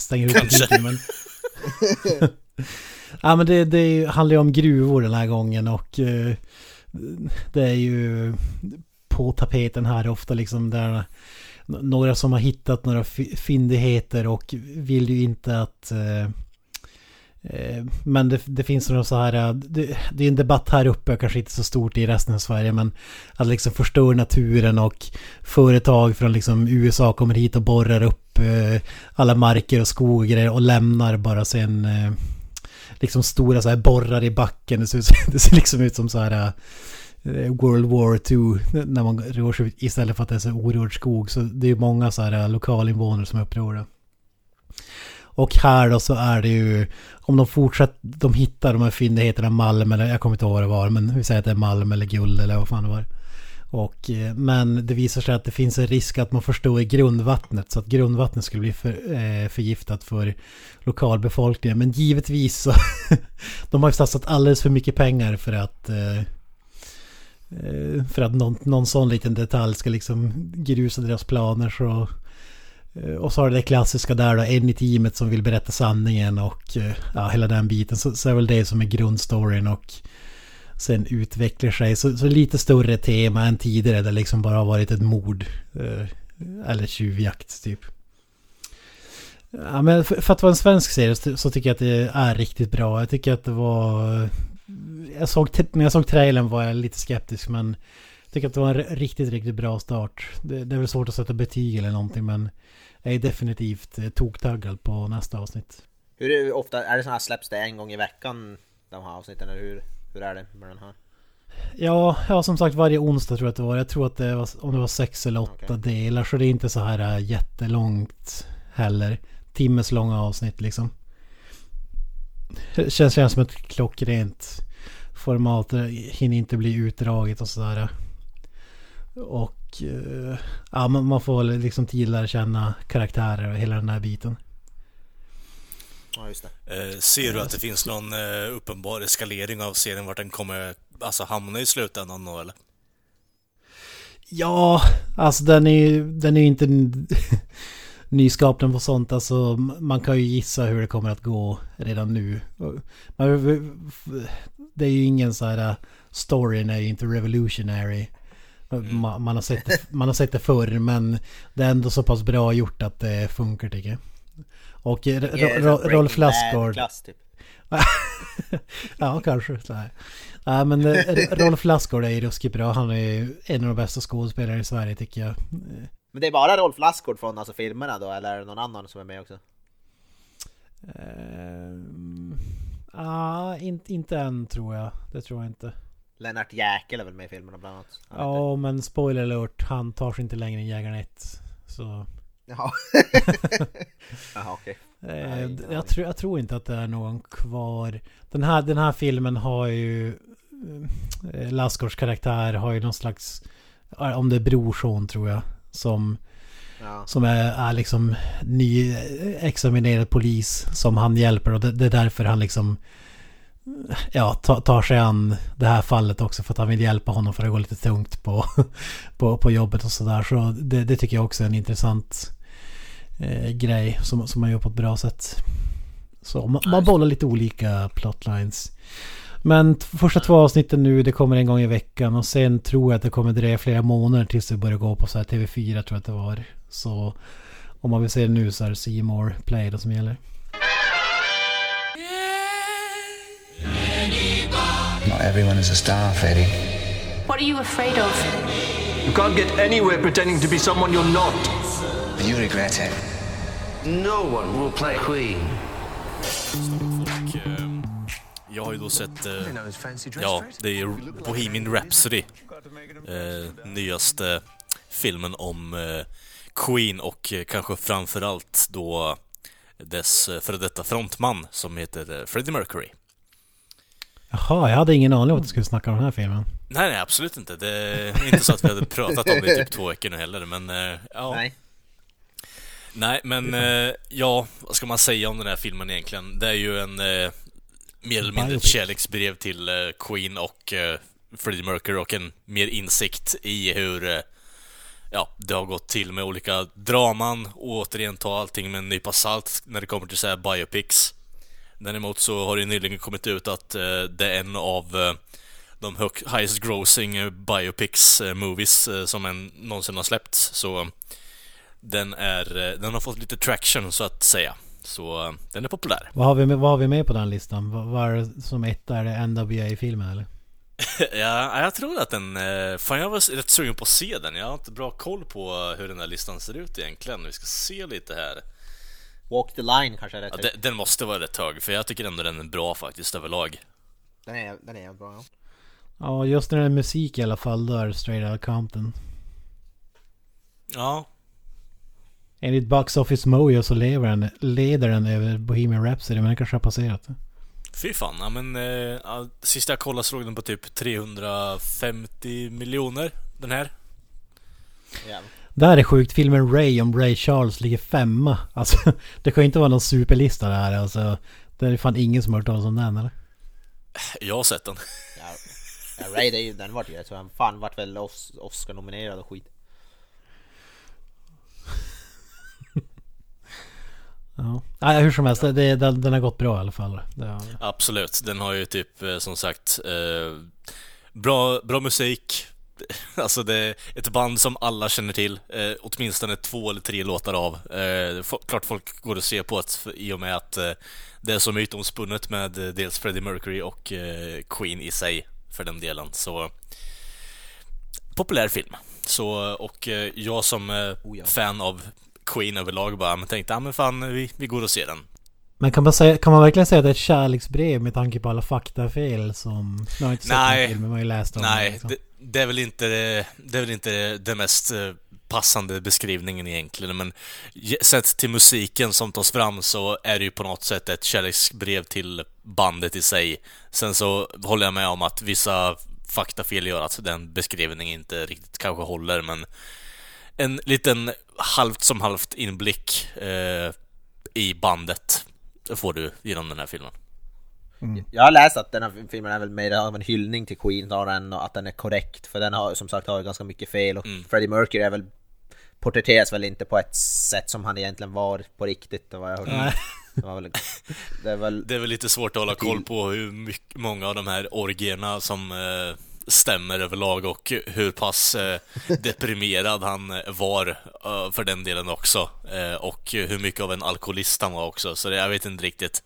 stänger ut kritiken. Men... [laughs] ja men det, det handlar ju om gruvor den här gången och eh, det är ju på tapeten här ofta liksom där några som har hittat några fyndigheter och vill ju inte att eh, Eh, men det, det finns några så här, eh, det, det, är en debatt här uppe, kanske inte så stort i resten av Sverige, men att liksom förstör naturen och företag från liksom USA kommer hit och borrar upp eh, alla marker och skogar och lämnar bara sen liksom stora så här borrar i backen. Det ser, [laughs] det ser liksom ut som så här World War 2 när man rör sig istället för att det är så orörd skog. Så det är många så här lokalinvånare som är upprörda. Och här då så är det ju, om de fortsätter, de hittar de här fyndigheterna malm eller jag kommer inte ihåg vad det var, men vi säger att det är malm eller guld eller vad fan det var. Och, eh, men det visar sig att det finns en risk att man förstår i grundvattnet så att grundvattnet skulle bli för, eh, förgiftat för lokalbefolkningen. Men givetvis så [laughs] de har ju satsat alldeles för mycket pengar för att eh, eh, för att någon, någon sån liten detalj ska liksom grusa deras planer så Eh, och så har det det klassiska där då, en i teamet som vill berätta sanningen och eh, ja, hela den biten. Så, så är väl det som är grundstoryn och sen utvecklar sig. Så, så, lite större tema än tidigare där liksom bara har varit ett mord. Eh, eller tjuvjakt typ. Ja, men för, för, att vara en svensk serie så, så, tycker jag att det är riktigt bra. Jag tycker att det var... Jag såg, när jag såg trailern var jag lite skeptisk men... Jag tycker att det var en riktigt, riktigt bra start. Det, det är väl svårt att sätta betyg eller någonting men... Jag är definitivt eh, toktaggad på nästa avsnitt. Hur ofta, är det så här släpps det en gång i veckan? De här avsnitten eller hur? Hur är det med den här? Ja, ja som sagt varje onsdag tror jag att det var. Jag tror att det var, om det var sex eller åtta okay. delar. Så det är inte så här äh, jättelångt heller. Timmes långa avsnitt liksom. Det känns, känns som ett klockrent format. Det hinner inte bli utdraget och sådär. Och äh, ja, man får liksom tid att lära känna karaktärer och hela den här biten. Ja, just det. Eh, ser du att det finns någon eh, uppenbar eskalering av serien vart den kommer alltså, hamna i slutändan då eller? Ja, alltså den är ju den är inte [laughs] nyskapad på sånt. Alltså man kan ju gissa hur det kommer att gå redan nu. Det är ju ingen så här storyn är ju inte revolutionary. Mm. Man, man, har sett det, man har sett det förr men det är ändå så pass bra gjort att det funkar tycker jag. Och Rolf Lassgård... Typ. [laughs] ja, kanske. Nej, men eh, Rolf Lassgård är ju ruskigt bra. Han är ju en av de bästa skådespelarna i Sverige tycker jag. Men det är bara Rolf Lassgård från alltså, filmerna då, eller är det någon annan som är med också? Uh, ah, in, inte än tror jag. Det tror jag inte. Lennart Jäkel är väl med i filmerna bland annat? Ja, men spoiler alert. Han tar sig inte längre än Jägaren 1. Så... Jaha. [laughs] Jaha, okej. Okay. Eh, jag, tror, jag tror inte att det är någon kvar. Den här, den här filmen har ju... Eh, Lassgårds karaktär har ju någon slags... Om det är brorson tror jag. Som... Ja. Som är, är liksom nyexaminerad polis som han hjälper och det, det är därför han liksom ja, tar sig an det här fallet också för att han vill hjälpa honom för att det går lite tungt på, [laughs] på, på jobbet och sådär. Så det, det, tycker jag också är en intressant eh, grej som, som man gör på ett bra sätt. Så man, man bollar lite olika plotlines. Men första två avsnitten nu, det kommer en gång i veckan och sen tror jag att det kommer dröja flera månader tills det börjar gå på så här TV4 tror jag att det var. Så om man vill se det nu så är det C More Play då som gäller. Everyone is a star, Freddy. What are you afraid of? You can't get anywhere pretending to be someone you're not. You regret it. No one will play Queen. jag har ju då sett, eh, ja, det är Bohemian Rhapsody. Eh, nyaste filmen om eh, Queen och eh, kanske framförallt då dess eh, före detta frontman som heter eh, Freddie Mercury. Jaha, jag hade ingen aning om att du skulle snacka om den här filmen. Nej, nej, absolut inte. Det är inte så att vi hade pratat om det i typ två veckor nu heller, men uh, ja. Nej. Nej, men uh, ja, vad ska man säga om den här filmen egentligen? Det är ju en uh, mer eller mindre ett kärleksbrev till Queen och Freddie Mercury och en mer insikt i hur ja, det har gått till med olika draman och återigen ta allting med en nypa salt när det kommer till så här biopics. Däremot så har det nyligen kommit ut att eh, det är en av eh, de highest grossing eh, biopics movies som en någonsin har släppts. Så den, är, den har fått lite traction så att säga. Så den är populär. Vad har vi med, vad har vi med på den listan? Vad, vad är det som etta? Är det NWA-filmen eller? [laughs] ja, jag tror att den... Fan, jag var rätt sugen på att se den. Jag har inte bra koll på hur den här listan ser ut egentligen. Vi ska se lite här. Walk the line kanske är rätt ja, Den måste vara rätt hög, för jag tycker ändå den är bra faktiskt överlag. Den är, den är bra, ja. Ja, just när det är musik i alla fall, då är det Straight Outta Compton. Ja. Enligt Box Office Mojo så lever den, leder den över Bohemian Rhapsody, men den kanske har passerat. Fy fan, ja men... Eh, sist jag kollade så låg den på typ 350 miljoner den här. Ja. Där är sjukt. Filmen Ray om Ray Charles ligger femma. Alltså, [laughs] det kan ju inte vara någon superlista det här. Alltså, det är fan ingen som har hört talas om den eller? Jag har sett den. Ja, ja Ray, det är ju, den vart ju, så han fan vart väl Oscar-nominerad och skit. [laughs] Ja. ja, hur som helst, det, den, den har gått bra i alla fall. Det, Absolut, den har ju typ eh, som sagt eh, bra, bra musik. [laughs] Alltså det är ett band som alla känner till, eh, åtminstone två eller tre låtar av. Eh, klart folk går och ser på det i och med att eh, det är så mytomspunnet med eh, dels Freddie Mercury och eh, Queen i sig för den delen. Så populär film. Så, och jag som oh ja. fan av Queen överlag bara, men tänkte, ja men fan, vi, vi går och ser den. Men kan man, säga, kan man verkligen säga att det är ett kärleksbrev med tanke på alla faktafel som... Jag har inte sett nej, den filmen, man har ju läst om Nej, det, liksom. det, det, är väl inte, det är väl inte den mest eh, passande beskrivningen egentligen, men sett till musiken som tas fram så är det ju på något sätt ett kärleksbrev till bandet i sig. Sen så håller jag med om att vissa faktafel gör att den beskrivningen inte riktigt kanske håller, men en liten halvt som halvt inblick eh, i bandet får du genom den här filmen. Mm. Jag har läst att den här filmen är väl mer av en hyllning till Queen än att den är korrekt för den har som sagt har ganska mycket fel och mm. Freddie Mercury är väl porträtteras väl inte på ett sätt som han egentligen var på riktigt vad jag hörde. Det, väl, det, är väl... det är väl lite svårt att hålla koll på hur mycket, många av de här orgierna som eh, stämmer överlag och hur pass eh, deprimerad han var eh, för den delen också. Eh, och hur mycket av en alkoholist han var också, så det, jag vet inte riktigt.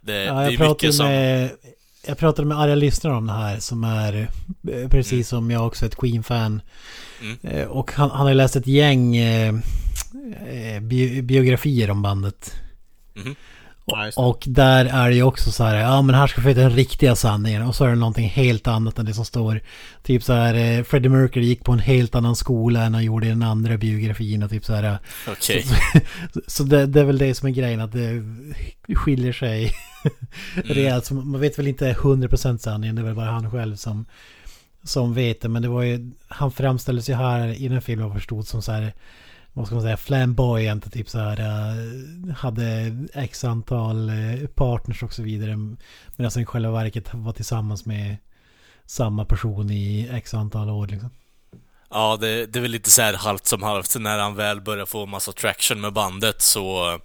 Det, ja, det är mycket som... Med, jag pratade med arga lyssnare om det här som är precis mm. som jag också ett Queen-fan. Mm. Och han, han har läst ett gäng eh, bi biografier om bandet. Mm. Ja, och där är det ju också så här, ja men här ska vi få den riktiga sanningen. Och så är det någonting helt annat än det som står. Typ så här, eh, Freddie Mercury gick på en helt annan skola än han gjorde i den andra biografin och typ så här. Eh, Okej. Okay. Så, [laughs] så det, det, är väl det som är grejen, att det skiljer sig mm. rejält. Man vet väl inte 100% sanningen, det är väl bara han själv som, som vet det. Men det var ju, han framställdes ju här i den filmen förstod som så här vad ska man säga, flamboyant typ så här eh, hade x antal eh, partners och så vidare. Medan sen i själva verket var tillsammans med samma person i x antal år liksom. Ja, det, det är väl lite så här halvt som halvt. När han väl börjar få massa traction med bandet så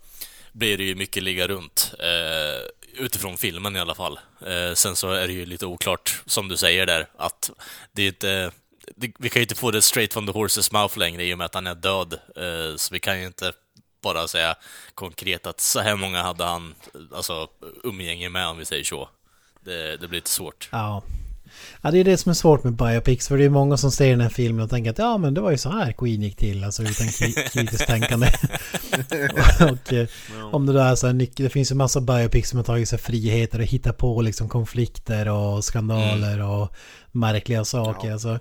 blir det ju mycket ligga runt. Eh, utifrån filmen i alla fall. Eh, sen så är det ju lite oklart, som du säger där, att det är inte vi kan ju inte få det straight from the horse's mouth längre i och med att han är död. Eh, så vi kan ju inte bara säga konkret att så här många hade han alltså, umgänge med om vi säger så. Det, det blir lite svårt. Ja. Ja, det är det som är svårt med biopics. För det är många som ser den här filmen och tänker att ja, men det var ju så här Queen gick till. Alltså utan [laughs] kritiskt tänkande. [laughs] och eh, om det då är så här, det finns ju massa biopics som har tagit sig friheter och hittat på liksom konflikter och skandaler mm. och märkliga saker. Ja. Alltså,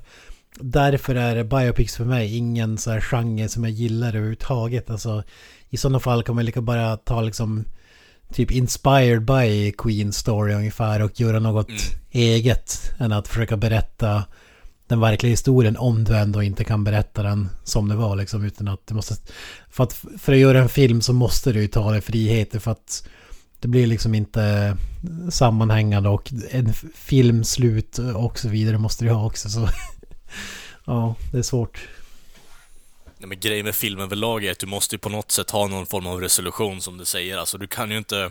därför är biopics för mig ingen så här genre som jag gillar överhuvudtaget. Alltså, I sådana fall kan man lika bara ta liksom typ inspired by Queen story ungefär och göra något mm. eget än att försöka berätta den verkliga historien om du ändå inte kan berätta den som det var liksom utan att du måste för att, för att göra en film så måste du ju ta dig friheter för att det blir liksom inte sammanhängande och en filmslut och så vidare måste du ha också så ja, det är svårt. Nej, men grejen med film överlag är att du måste ju på något sätt ha någon form av resolution som du säger. Alltså du kan ju inte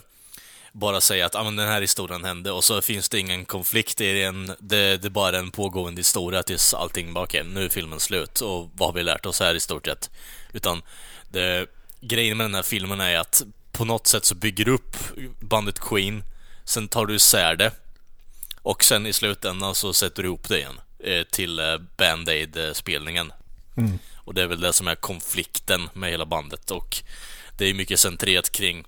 bara säga att ah, men den här historien hände och så finns det ingen konflikt i den. Det, det är bara en pågående historia tills allting bara okay, nu är filmen slut och vad har vi lärt oss här i stort sett? Utan det, grejen med den här filmen är att på något sätt så bygger du upp bandet Queen, sen tar du isär det och sen i slutändan så sätter du ihop det igen. Eh, till eh, Band-Aid-spelningen. Mm. Och det är väl det som är konflikten med hela bandet och det är mycket centrerat kring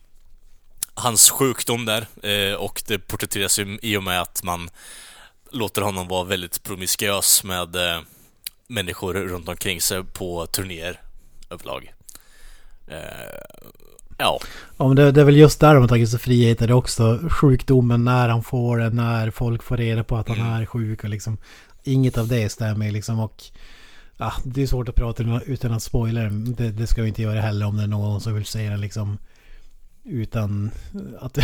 hans sjukdom där eh, och det porträtteras ju i och med att man låter honom vara väldigt promiskuös med människor runt omkring sig på turnéer överlag. Ja. ja men det, det, är väl just där de har tagit sig friheter också. Sjukdomen, när han får den, när folk får reda på att han mm. är sjuk och liksom inget av det stämmer liksom och Ja, det är svårt att prata utan att spoila det. Det ska vi inte göra heller om det är någon som vill säga det liksom. Utan att,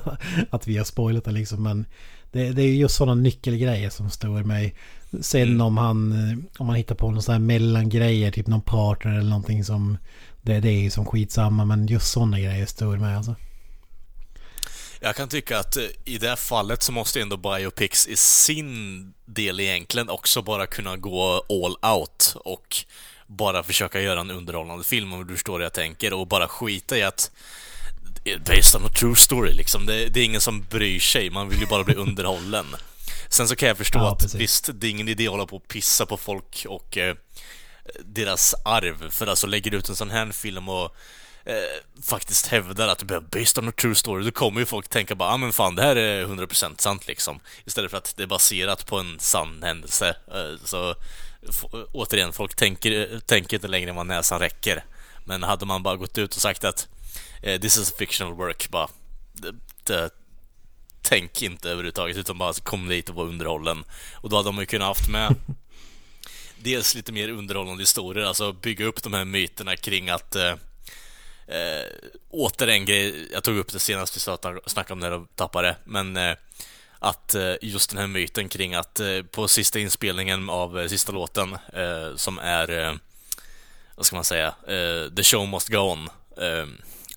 [laughs] att vi har spoilat det liksom. Men det, det är just sådana nyckelgrejer som stör mig. Sen mm. om han om man hittar på någon sån här mellangrejer, typ någon partner eller någonting som... Det, det är ju som skitsamma, men just sådana grejer stör mig alltså. Jag kan tycka att eh, i det här fallet så måste ändå Biopics i sin del egentligen också bara kunna gå all out och bara försöka göra en underhållande film om du förstår vad jag tänker och bara skita i att based on a true story liksom. Det, det, är ingen som bryr sig, man vill ju bara bli underhållen. Sen så kan jag förstå ja, att precis. visst, det är ingen idé att hålla på och pissa på folk och eh, deras arv. För alltså lägger du ut en sån här film och eh, faktiskt hävdar att based on a true story, då kommer ju folk tänka bara ah, men fan, det här är 100% sant liksom. Istället för att det är baserat på en sann händelse. Eh, så återigen, folk tänker, tänker inte längre än vad näsan räcker. Men hade man bara gått ut och sagt att eh, this is fictional work, bara det, det, tänk inte överhuvudtaget, utan bara kom dit och var underhållen. Och då hade man ju kunnat haft med [laughs] dels lite mer underhållande historier, alltså bygga upp de här myterna kring att eh, eh, åter en grej, jag tog upp det senast vi snackade om det och tappade men eh, att eh, just den här myten kring att eh, på sista inspelningen av eh, sista låten eh, som är, eh, vad ska man säga, eh, The show must go on, eh,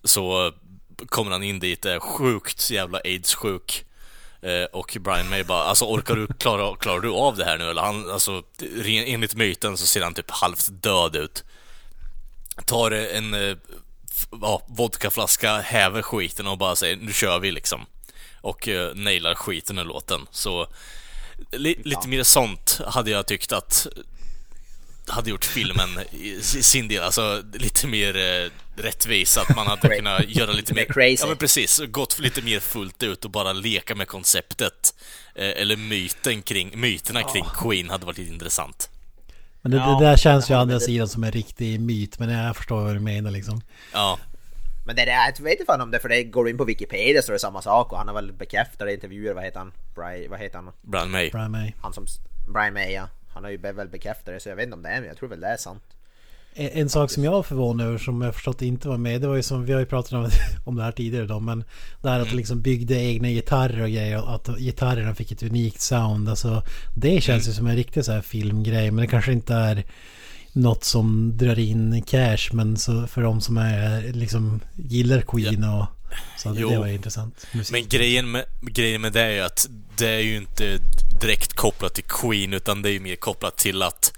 så kommer han in dit, är sjukt jävla aids-sjuk och Brian May bara, alltså orkar du, klarar, klarar du av det här nu eller? Han, alltså, enligt myten så ser han typ halvt död ut. Tar en ja, vodkaflaska, häver skiten och bara säger nu kör vi liksom. Och uh, nailar skiten i låten. Så li lite mer sånt hade jag tyckt att hade gjort filmen i sin del, alltså lite mer eh, rättvis, att man hade [laughs] kunnat göra lite mer... Crazy. Ja men precis, gått lite mer fullt ut och bara leka med konceptet. Eh, eller myten kring, myterna kring Queen hade varit lite intressant. Men det, ja, det där känns ju å andra sidan som en riktig myt, men jag förstår vad du menar liksom. Ja. Men det där, jag vet inte fan om det, för det går in på Wikipedia så är det samma sak och han har väl bekräftat i intervjuer, vad heter han? Brian, vad heter han? Brian May. Brian May. Han som, Brian May ja. Han har ju väl bekräftat det så jag vet inte om det är, men jag tror väl det är sant. En, en sak som jag var förvånad över som jag förstått inte var med, det var ju som vi har ju pratat om, [laughs] om det här tidigare då, men det här att de liksom byggde egna gitarrer och grejer och att gitarrerna fick ett unikt sound. Alltså det känns ju som en riktig så här filmgrej, men det kanske inte är något som drar in cash, men så för de som är liksom gillar Queen och så det, det var intressant. Musik. Men grejen med, grejen med det är ju att det är ju inte direkt kopplat till Queen, utan det är ju mer kopplat till att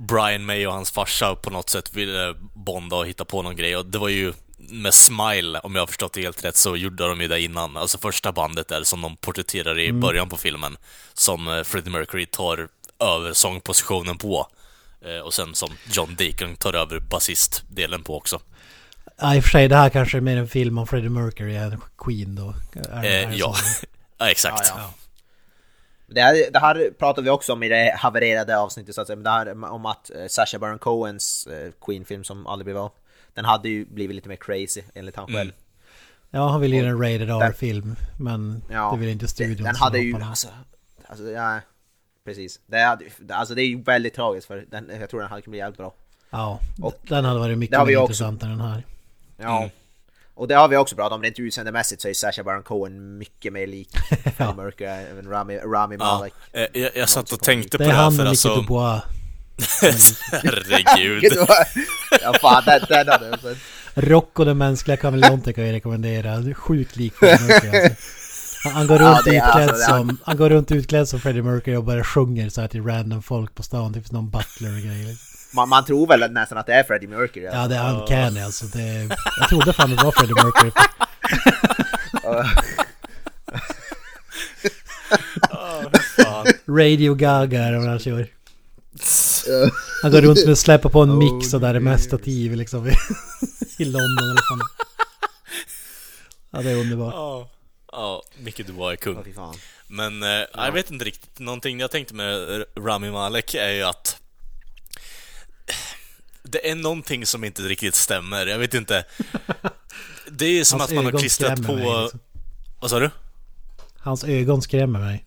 Brian May och hans farsa på något sätt ville bonda och hitta på någon grej och det var ju med Smile, om jag har förstått det helt rätt, så gjorde de ju det innan. Alltså första bandet där som de porträtterar i mm. början på filmen, som eh, Freddie Mercury tar över sångpositionen på. Eh, och sen som John Deacon tar över basistdelen på också. Ja, i och för sig, det här kanske är mer en film om Freddie Mercury än Queen då. Är, är ja. [laughs] ja, exakt. Ja. Det här, det här pratade vi också om i det havererade avsnittet så att säga, det här om att uh, Sacha Baron Cohens uh, Queen-film som aldrig blev av, den hade ju blivit lite mer crazy enligt han själv. Mm. Ja, han ville göra en rated R-film, men ja, det vill inte studion. Den hade ju, alltså, alltså, ja, precis. Det, hade, alltså det är ju väldigt tragiskt för den, jag tror den hade kunnat bli jävligt bra. Ja, och den hade varit mycket mer intressant än den här. Ja. Mm. Och det har vi också pratat om, rent utseendemässigt så är Sacha Baron Cohen mycket mer lik ja. Murker än Rami, Rami Malek. Ja, jag, jag satt och tänkte på det här för alltså... Det är han [laughs] Herregud. ja fan, den, den hade jag sett. Rocco den mänskliga kameleonten kan jag rekommendera. Sjukt lik Freddie Mercury alltså. Han går runt ja, utklädd alltså, som, han går runt utklädd som Freddie Mercury och bara sjunger så här till random folk på stan, typ någon butler och grejer. Man, man tror väl nästan att det är Freddie Mercury. Alltså. Ja, det är uncanny alltså. Det, jag trodde fan det var Freddie Mercury. oh, Radio Gaga är det han kör. Han går runt med att släppa på en mix och där är med stativ liksom i London eller fan. Ja, det är underbart. Ja, ja Micke du var kung. Men eh, ja. jag vet inte riktigt, någonting jag tänkte med Rami Malek är ju att det är någonting som inte riktigt stämmer. Jag vet inte. [laughs] Det är som Hans att man har klistrat på... Mig, liksom. Vad sa du? Hans ögon skrämmer mig.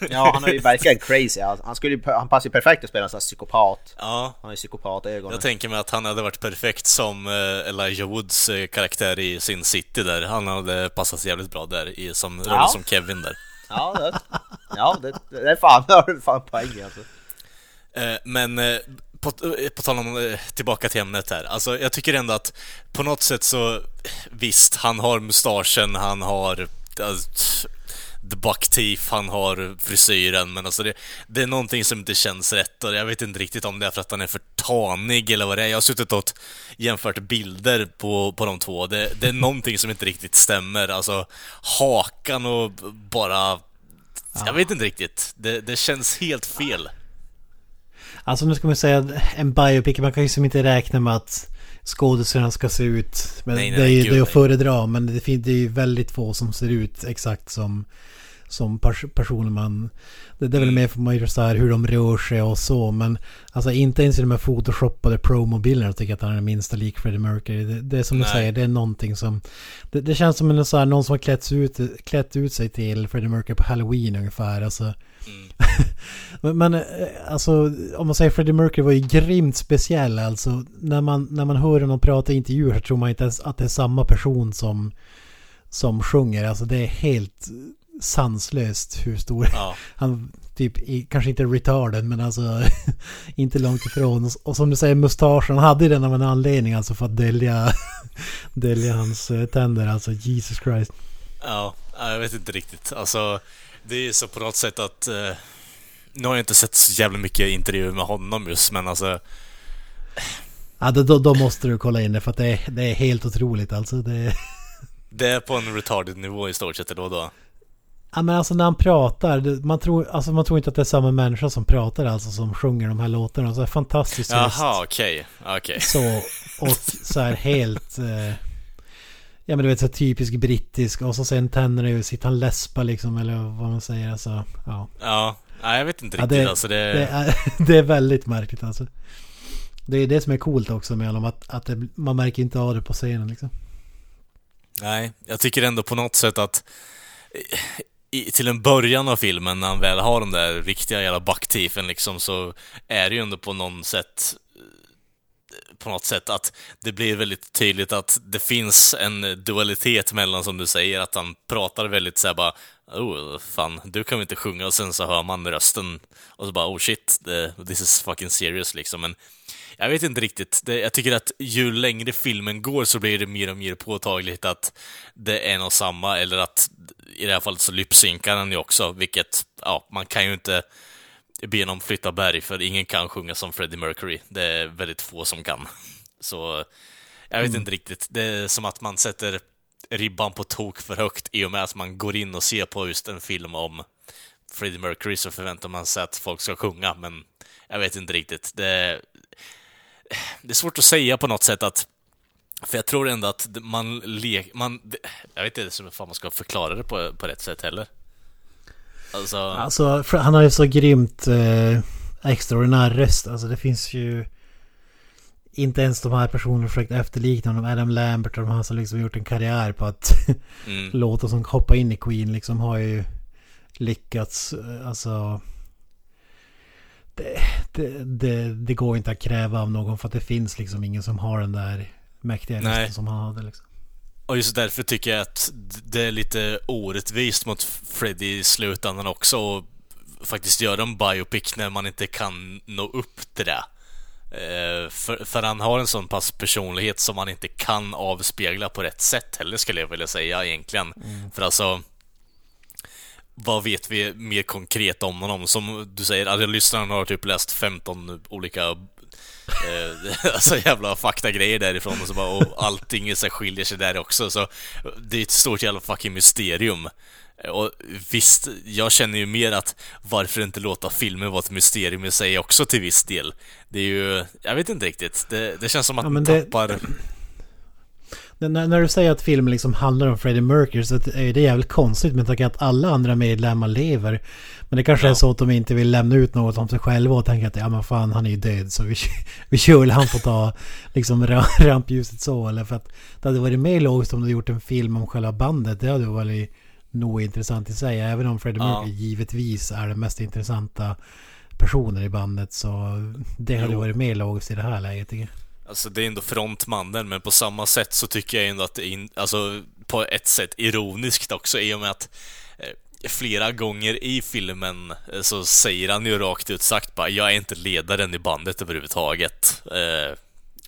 [laughs] ja, han är ju verkligen crazy. Han, skulle, han passar ju perfekt att spela en sån här psykopat. Ja. Han har ju psykopatögon. Jag tänker mig att han hade varit perfekt som eh, Elijah Woods eh, karaktär i Sin City där. Han hade passat jävligt bra där i, som roll Ja. som Kevin där. Ja, det, ja det, det är fan, [laughs] det har du fan poäng alltså. Eh, Men på, eh, på tal om eh, tillbaka till ämnet här. Alltså jag tycker ändå att på något sätt så visst, han har mustaschen, han har alltså, the buck teeth, han har frisyren, men alltså det, det är någonting som inte känns rätt och jag vet inte riktigt om det är för att han är för tanig eller vad det är. Jag har suttit och jämfört bilder på, på de två. Det, det är någonting som inte riktigt stämmer. Alltså hakan och bara... Jag vet inte riktigt. Det, det känns helt fel. Alltså nu ska man säga att en biopic, man kan ju som inte räkna med att skådespelarna ska se ut. Men Nej, nej, det är ju gud, det är att föredra. Men det, är ju väldigt få som ser ut exakt som, som pers- personer man... Det, det är väl Mm. mer för gör så här hur de rör sig och så. Men alltså inte ens i de här photoshoppade promobilderna tycker jag att han är det minsta lik Freddie Mercury. Det, det är som du säger, det är någonting som... Det, det känns som en, så här, någon som har klätt ut, klätt ut sig till Freddie Mercury på Halloween ungefär. Alltså, Mm. [laughs] men, eh, alltså om man säger Freddie Mercury var ju grymt speciell alltså. När man, när man hör honom prata i intervjuer så tror man inte ens att det är samma person som, som sjunger. Alltså det är helt sanslöst hur stor Ja. [laughs] han typ, i- kanske inte retarded men alltså [laughs] inte långt ifrån. Och, som du säger mustaschen, han hade den av en anledning alltså för att dölja, dölja hans eh, tänder. Alltså Jesus Christ. Ja, jag vet inte riktigt. Alltså, det är så på något sätt att... Eh, nu har jag inte sett så jävla mycket intervjuer med honom just, men alltså... Ja, då, då, måste du kolla in det för att det är, det är helt otroligt alltså. Det, [laughs] Det är på en retarded nivå i stort sett då och då. Ja men alltså när han pratar, man tror, alltså man tror inte att det är samma människa som pratar alltså som sjunger de här låtarna. Så här fantastiskt. Jaha, okej. Okej. Så, och så här helt... Eh, ja men du vet så typisk brittisk och så sen tänderna ut, sitter han läspa liksom eller vad man säger alltså. Ja. Ja, nej, jag vet inte Ja, riktigt. det, alltså det... det, är, [laughs] det är väldigt märkligt alltså. Det är det som är coolt också med honom, att, att det, man märker inte av det på scenen liksom. Nej, jag tycker ändå på något sätt att i, till en början av filmen, när han väl har de där riktiga jävla backteefen liksom, så är det ju ändå på något sätt på något sätt att det blir väldigt tydligt att det finns en dualitet mellan, som du säger, att han pratar väldigt såhär bara Oh, fan, du kan väl inte sjunga och sen så hör man rösten och så bara oh shit, this is fucking serious liksom. Men jag vet inte riktigt. Det, jag tycker att ju längre filmen går så blir det mer och mer påtagligt att det är något samma, eller att i det här fallet så lypsynkar han ju också, vilket, ja, man kan ju inte be någon flytta berg, för ingen kan sjunga som Freddie Mercury. Det är väldigt få som kan. [laughs] Så jag vet inte riktigt. Det är som att man sätter ribban på tok för högt i och med att man går in och ser på just en film om Freddie Mercury så förväntar man sig att folk ska sjunga, men jag vet inte riktigt. Det, det är svårt att säga på något sätt att för jag tror ändå att man le, man, jag vet inte hur fan man ska förklara det på, på rätt sätt heller. Alltså, Alltså han har ju så grymt eh, extraordinär röst. Alltså det finns ju inte ens de här personerna försökt efterlikna honom. Adam Lambert och de här som liksom gjort en karriär på att [laughs] mm, låta som hoppa in i Queen liksom har ju lyckats. eh, Alltså det, det, det, det går inte att kräva av någon för att det finns liksom ingen som har den där mäktiga rösten som han hade liksom. Och just därför tycker jag att det är lite orättvist mot Freddie i slutändan också och faktiskt göra en biopic när man inte kan nå upp till det. Eh, För, för han har en sån pass personlighet som man inte kan avspegla på rätt sätt heller skulle jag vilja säga egentligen. För alltså vad vet vi mer konkret om honom? Som du säger, alltså, lyssnaren har typ läst 15 olika [laughs] alltså jävla faktagrejer därifrån och så bara, och allting så skiljer sig där också så det är ett stort jävla fucking mysterium. Och visst, jag känner ju mer att varför inte låta filmen vara ett mysterium i sig också till viss del. Det är ju, jag vet inte riktigt. Det, det känns som att Ja, man men det- tappar... När, när du säger att filmen liksom handlar om Freddie Mercury så är det jävligt konstigt med tanke att alla andra medlemmar lever. Men det kanske Ja. är så att de inte vill lämna ut något om sig själva och tänka att ja men fan han är ju död så vi, [laughs] vi kör väl han får ta liksom ra- [laughs] rampljuset så eller för att det hade varit mer logiskt om du gjort en film om själva bandet. Det hade varit nog intressant i sig. Även om Freddie Mercury Ja. givetvis är den mest intressanta personen i bandet. Så det hade Jo. varit mer logiskt i det här läget tycker jag. Alltså det är ändå frontmannen, men på samma sätt så tycker jag ändå att det är, in, alltså på ett sätt ironiskt också i och med att eh, flera gånger i filmen eh, så säger han ju rakt ut sagt bara jag är inte ledaren i bandet överhuvudtaget. Eh,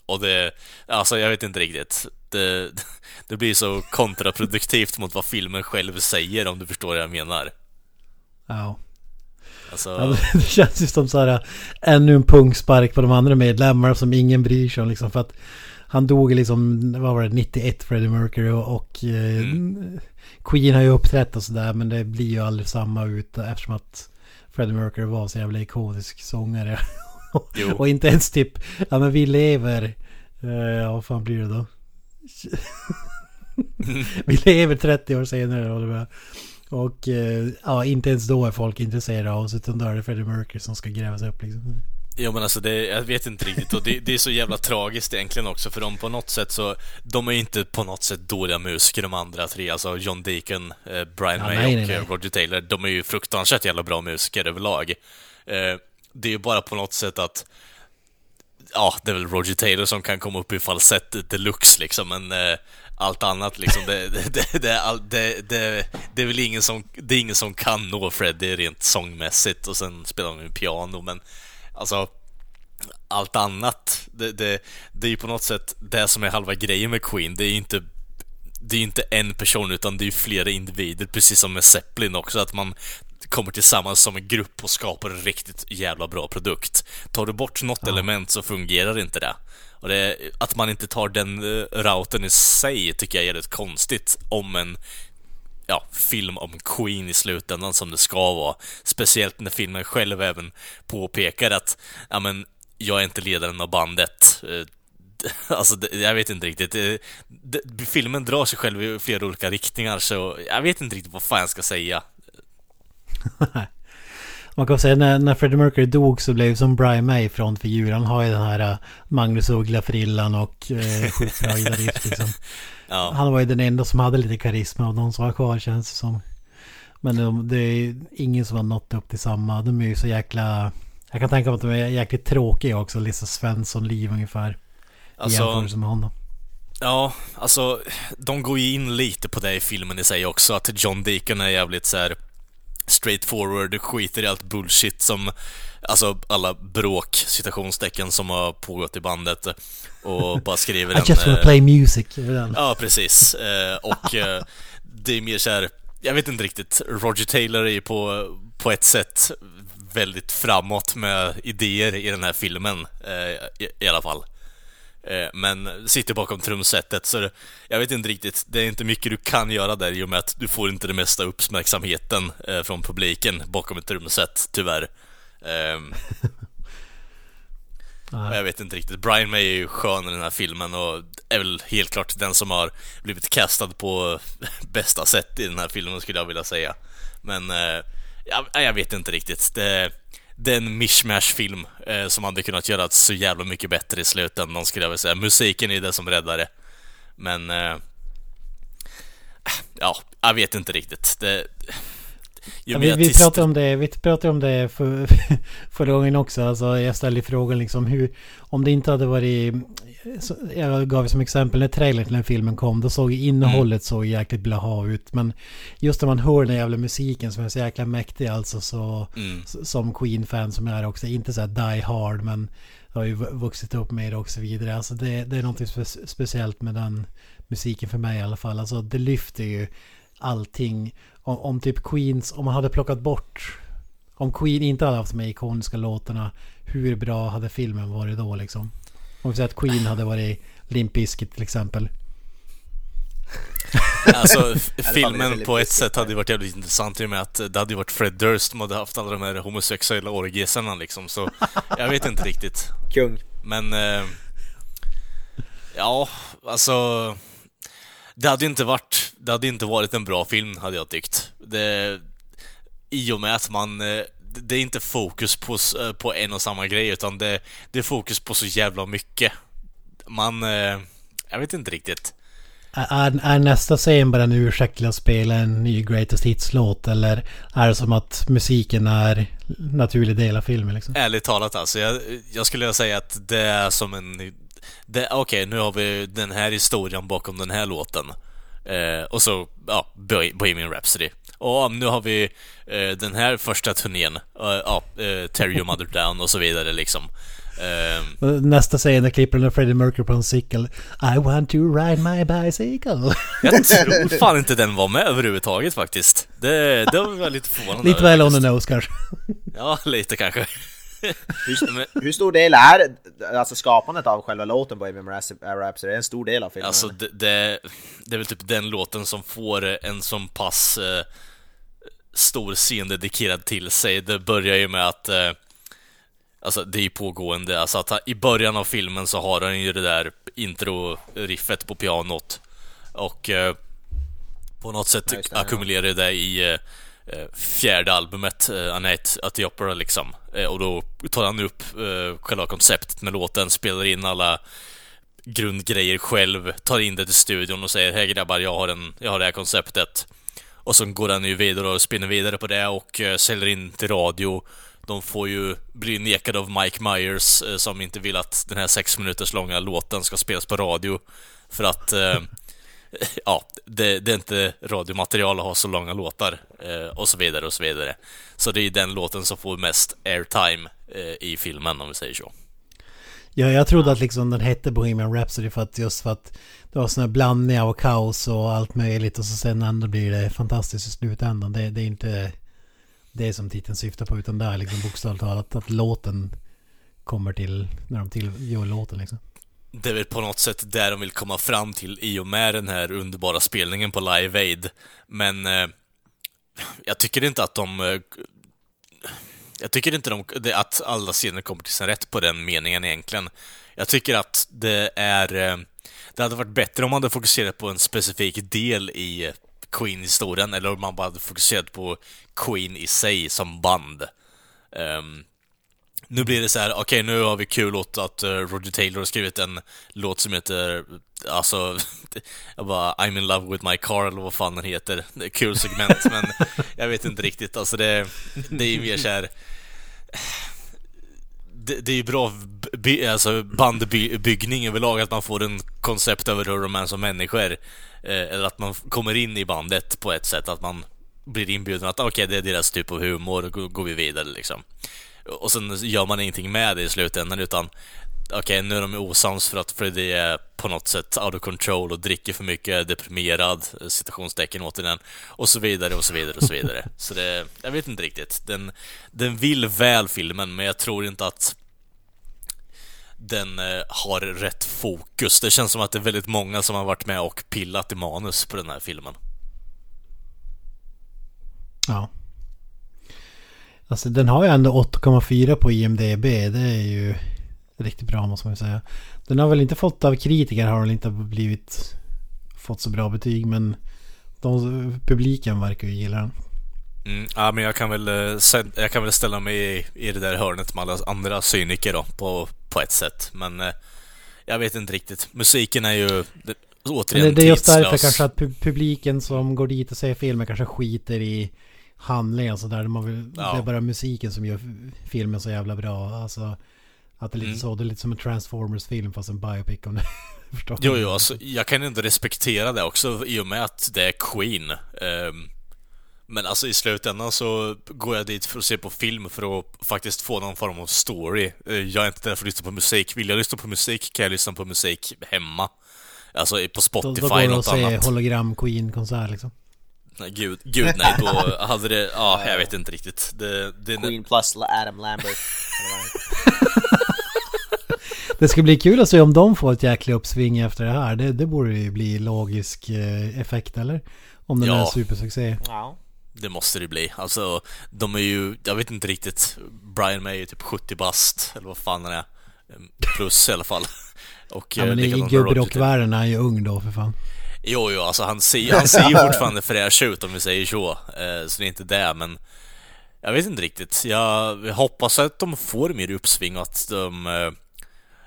och det, alltså jag vet inte riktigt. Det, [laughs] det blir så kontraproduktivt mot vad filmen själv säger om du förstår vad jag menar. Ja. Alltså, Ja, [laughs] det känns ju som så här ännu en pungspark på de andra medlemmarna som ingen bryr sig om liksom för att han dog liksom, vad var det, 91 Freddie Mercury och, och eh, Mm. Queen har ju uppträtt och sådär men det blir ju aldrig samma ut eftersom att Freddie Mercury var så jävla ikonisk sångare. [laughs] Och inte ens typ, ja men vi lever, eh, ja vad fan blir det då? [laughs] vi lever 30 år senare och det var, och eh, ja, inte ens då är folk intresserade av oss utan då är det Freddie Mercury som ska gräva sig upp liksom. Ja men alltså det, jag vet inte riktigt och det, det är så jävla tragiskt egentligen också för de på något sätt så De är inte på något sätt dåliga musiker de andra tre, alltså John Deacon, eh, Brian Ja, May nej, och nej, eh, nej. Roger Taylor De är ju fruktansvärt jävla bra musiker överlag eh, Det är ju bara på något sätt att Ja, det är väl Roger Taylor som kan komma upp i falsett deluxe liksom men eh, Allt annat liksom, det, det, det, det, det, är väl ingen som, det är ingen som kan nå Freddie rent sångmässigt och sen spelar han ju piano men Alltså allt annat, det, det, det är ju på något sätt det som är halva grejen med Queen. Det är ju inte det är inte en person utan det är ju flera individer, precis som med Zeppelin också, att man kommer tillsammans som en grupp och skapar en riktigt jävla bra produkt. Tar du bort något element så fungerar inte det. Och det, att man inte tar den eh, routen i sig tycker jag är rätt konstigt om en ja, film om Queen i slutändan som det ska vara. Speciellt när filmen själv även påpekar att, ja men, jag är inte ledaren av bandet. Eh, [laughs] alltså, jag vet inte riktigt. Eh, filmen drar sig själv i flera olika riktningar, så jag vet inte riktigt vad fan jag ska säga. [laughs] Man kan säga när, när Freddie Mercury dog så blev som Brian May frontfigur. Han har ju den här äh, Magnus Uggla-frillan och eh, sjukt bra gitarrist liksom. [laughs] Ja, Han var ju den enda som hade lite karisma och de som var kvar känns det som. Men de, det är ingen som har nått upp till samma. De är ju så jäkla... Jag kan tänka mig att de är jäkligt tråkiga också. Lisa Svensson-liv ungefär. I alltså, jämförelse med honom. ja, alltså, de går ju in lite på det i filmen i sig också, att John Deacon är jävligt så här straightforward, skiter i allt bullshit som, alltså alla bråk, citationstecken som har pågått i bandet och bara skriver [laughs] I just wanna eh, play music. Ja, precis. Eh, och eh, det är mer så här, jag vet inte riktigt, Roger Taylor är ju på, på ett sätt väldigt framåt med idéer i den här filmen, i alla fall. Eh, men sitter bakom trumsetet, så jag vet inte riktigt, det är inte mycket du kan göra där i och med att du får inte det mesta uppmärksamheten eh, från publiken bakom ett trumset, tyvärr. Ehm, [laughs] Jag vet inte riktigt. Brian May är ju skön i den här filmen och är väl helt klart den som har blivit castad på [laughs] bästa sätt i den här filmen skulle jag vilja säga. Men eh, jag, jag vet inte riktigt. Det, det är en mishmash-film eh, som hade kunnat göra så jävla mycket bättre i slutändan skulle jag vilja säga. Musiken är det som räddar det. Men... Eh, ja, jag vet inte riktigt. Det, Ja, vi, vi pratade om det, vi pratade om det för, [laughs] förra gången också. Alltså, jag ställde frågan liksom hur... Om det inte hade varit... Jag gav som exempel när trailern till den filmen kom. Då såg innehållet så jäkligt blaha ut. Men just när man hör den jävla musiken som är så jäkla mäktig alltså så... Mm. Som Queen-fan som jag är också. Inte så här die hard men... Jag har ju vu- vuxit upp med det och så vidare. Alltså det, det är något spe- speciellt med den musiken för mig i alla fall. Alltså det lyfter ju allting. Om, om typ Queens, om man hade plockat bort... Om Queen inte hade haft de här ikoniska låtarna, hur bra hade filmen varit då liksom? Om vi säger att Queen hade varit Limp Bizkit till exempel. Alltså, [laughs] filmen på ett sätt hade ju varit jävligt intressant i och med att det hade ju varit Fred Durst som hade haft alla de här homosexuella orgiesarna liksom, så [laughs] jag vet inte riktigt. Kung. Men... Eh, ja, alltså... Det hade ju inte varit... Det hade inte varit en bra film, hade jag tyckt. Det, I och med att man... Det är inte fokus på, eh, på en och samma grej, utan det, det är fokus på så jävla mycket. Man... eh, Jag vet inte riktigt. är, är nästa scen bara en ursäkt till att spela en ny Greatest Hits-låt? Eller är det som att musiken är naturlig del av filmen liksom? Ärligt talat alltså, jag, jag skulle säga att det är som en... Okej, okay, nu har vi den här historien bakom den här låten. Eh, och så, ja, Bohemian Rhapsody. Och nu har vi eh, den här första turnén, ja, uh, Terry Your Mother Down och så vidare liksom. Uh, Nästa scen är klipper när Freddie Mercury på en cykel. I want to ride my bicycle. [laughs] Jag tror fan inte den var med överhuvudtaget faktiskt. Det, det var väl lite förvånande. Lite väl on the nose kanske. Ja, lite kanske. Hur, [laughs] hur, stor del är alltså skapandet av själva låten Bohemian Rhapsody? Är en stor del av filmen? Alltså det, det, det, är väl typ den låten som får en sån pass eh, stor scen dedikerad till sig. Det börjar ju med att eh, Alltså det är ju pågående, alltså att i början av filmen så har han ju det där intro-riffet på pianot Och eh, på något sätt ja, det, ackumulerar det i Eh, Eh, fjärde albumet, eh, Annette at the Opera liksom. Eh, och då tar han upp eh, själva konceptet med låten, spelar in alla grundgrejer själv, tar in det till studion och säger Hej grabbar, jag har, en, jag har det här konceptet. Och så går han ju vidare och spinner vidare på det och säljer in till radio. De får ju bli nekade av Mike Myers som inte vill att den här sex minuters långa låten ska spelas på radio. För att [laughs] ja, det, det, är inte radiomaterial att ha så långa låtar eh, och så vidare och så vidare. Så det är den låten som får mest airtime eh, i filmen om vi säger så. Ja, jag trodde att liksom den hette Bohemian Rhapsody för att just för att det var sådana blandningar av kaos och allt möjligt och så sen ändå blir det fantastiskt i slutändan. Det, det är inte det som titeln syftar på utan det är liksom bokstavligt talat att låten kommer till när de tillgör låten liksom det är väl på något sätt där de vill komma fram till i och med den här underbara spelningen på Live Aid. Men eh, jag tycker inte att de... Eh, jag tycker inte de, att alla scener kommer till sin rätt på den meningen egentligen. Jag tycker att det är... Eh, det hade varit bättre om man hade fokuserat på en specifik del i eh, Queen-historien, eller om man bara hade fokuserat på Queen i sig som band. Um, nu blir det så här, okej okay, nu har vi kul åt att uh, Roger Taylor har skrivit en låt som heter, alltså, [laughs] jag bara I'm in love with my car eller vad fan den heter. Det är kul segment men [laughs] jag vet inte riktigt, alltså det, det är ju mer så här, det, det är ju bra by, alltså bandbyggning överlag, att man får en koncept över hur de är som människor. Eh, eller att man kommer in i bandet på ett sätt, att man blir inbjuden att okej, okay, det är deras typ av humor, då går vi vidare liksom. Och sen gör man ingenting med det i slutändan utan Okej, okay, nu är de osams för att Freddy är på något sätt out of control och dricker för mycket, deprimerad, citationstecken återigen, och så vidare och så vidare och så vidare. [laughs] så det, jag vet inte riktigt. Den, den vill väl filmen, men jag tror inte att den eh, har rätt fokus. Det känns som att det är väldigt många som har varit med och pillat i manus på den här filmen. Ja. Alltså den har ju ändå 8,4 på IMDB. Det är ju riktigt bra måste man ju säga. Den har väl inte fått av kritiker har den inte blivit fått så bra betyg men de, publiken verkar ju gilla den. Mm, ja men jag kan väl, eh, jag kan väl ställa mig i, i det där hörnet med alla andra cyniker då på, på ett sätt. Men eh, jag vet inte riktigt. Musiken är ju återigen det, det är just därför kanske att publiken som går dit och ser filmen kanske skiter i handling och sådär. Man ja. Det är bara musiken som gör filmen så jävla bra. Alltså, att det är lite mm. så, det är lite som en Transformers-film fast en biopic om det [laughs] förstår Jo, jo, alltså jag kan ändå respektera det också i och med att det är Queen. Um, men alltså i slutändan så går jag dit för att se på film för att faktiskt få någon form av story. Eh, jag är inte där för att lyssna på musik. Vill jag lyssna på musik kan jag lyssna på musik hemma. Alltså på Spotify, då, då går något annat. Då se hologram Queen-konsert liksom. Nej, gud, gud nej, då hade det, ja, jag vet inte riktigt. Det, det, Queen plus Adam Lambert. [laughs] det ska bli kul att se om de får ett jäkla uppsving efter det här. Det, det borde ju bli logisk eh, effekt, eller? Om den ja. är supersuccé. Ja. Det måste det bli. Alltså, de är ju, jag vet inte riktigt. Brian May är typ 70 bast, eller vad fan han är. Plus i alla fall. [laughs] Och, ja, men i gubbrockvärlden är han ju ung då, för fan. Jo, jo, alltså han ser, han ser ju fortfarande fräsch ut om vi säger så. Eh, så det är inte det, men jag vet inte riktigt. Jag hoppas att de får mer uppsving och att de, eh,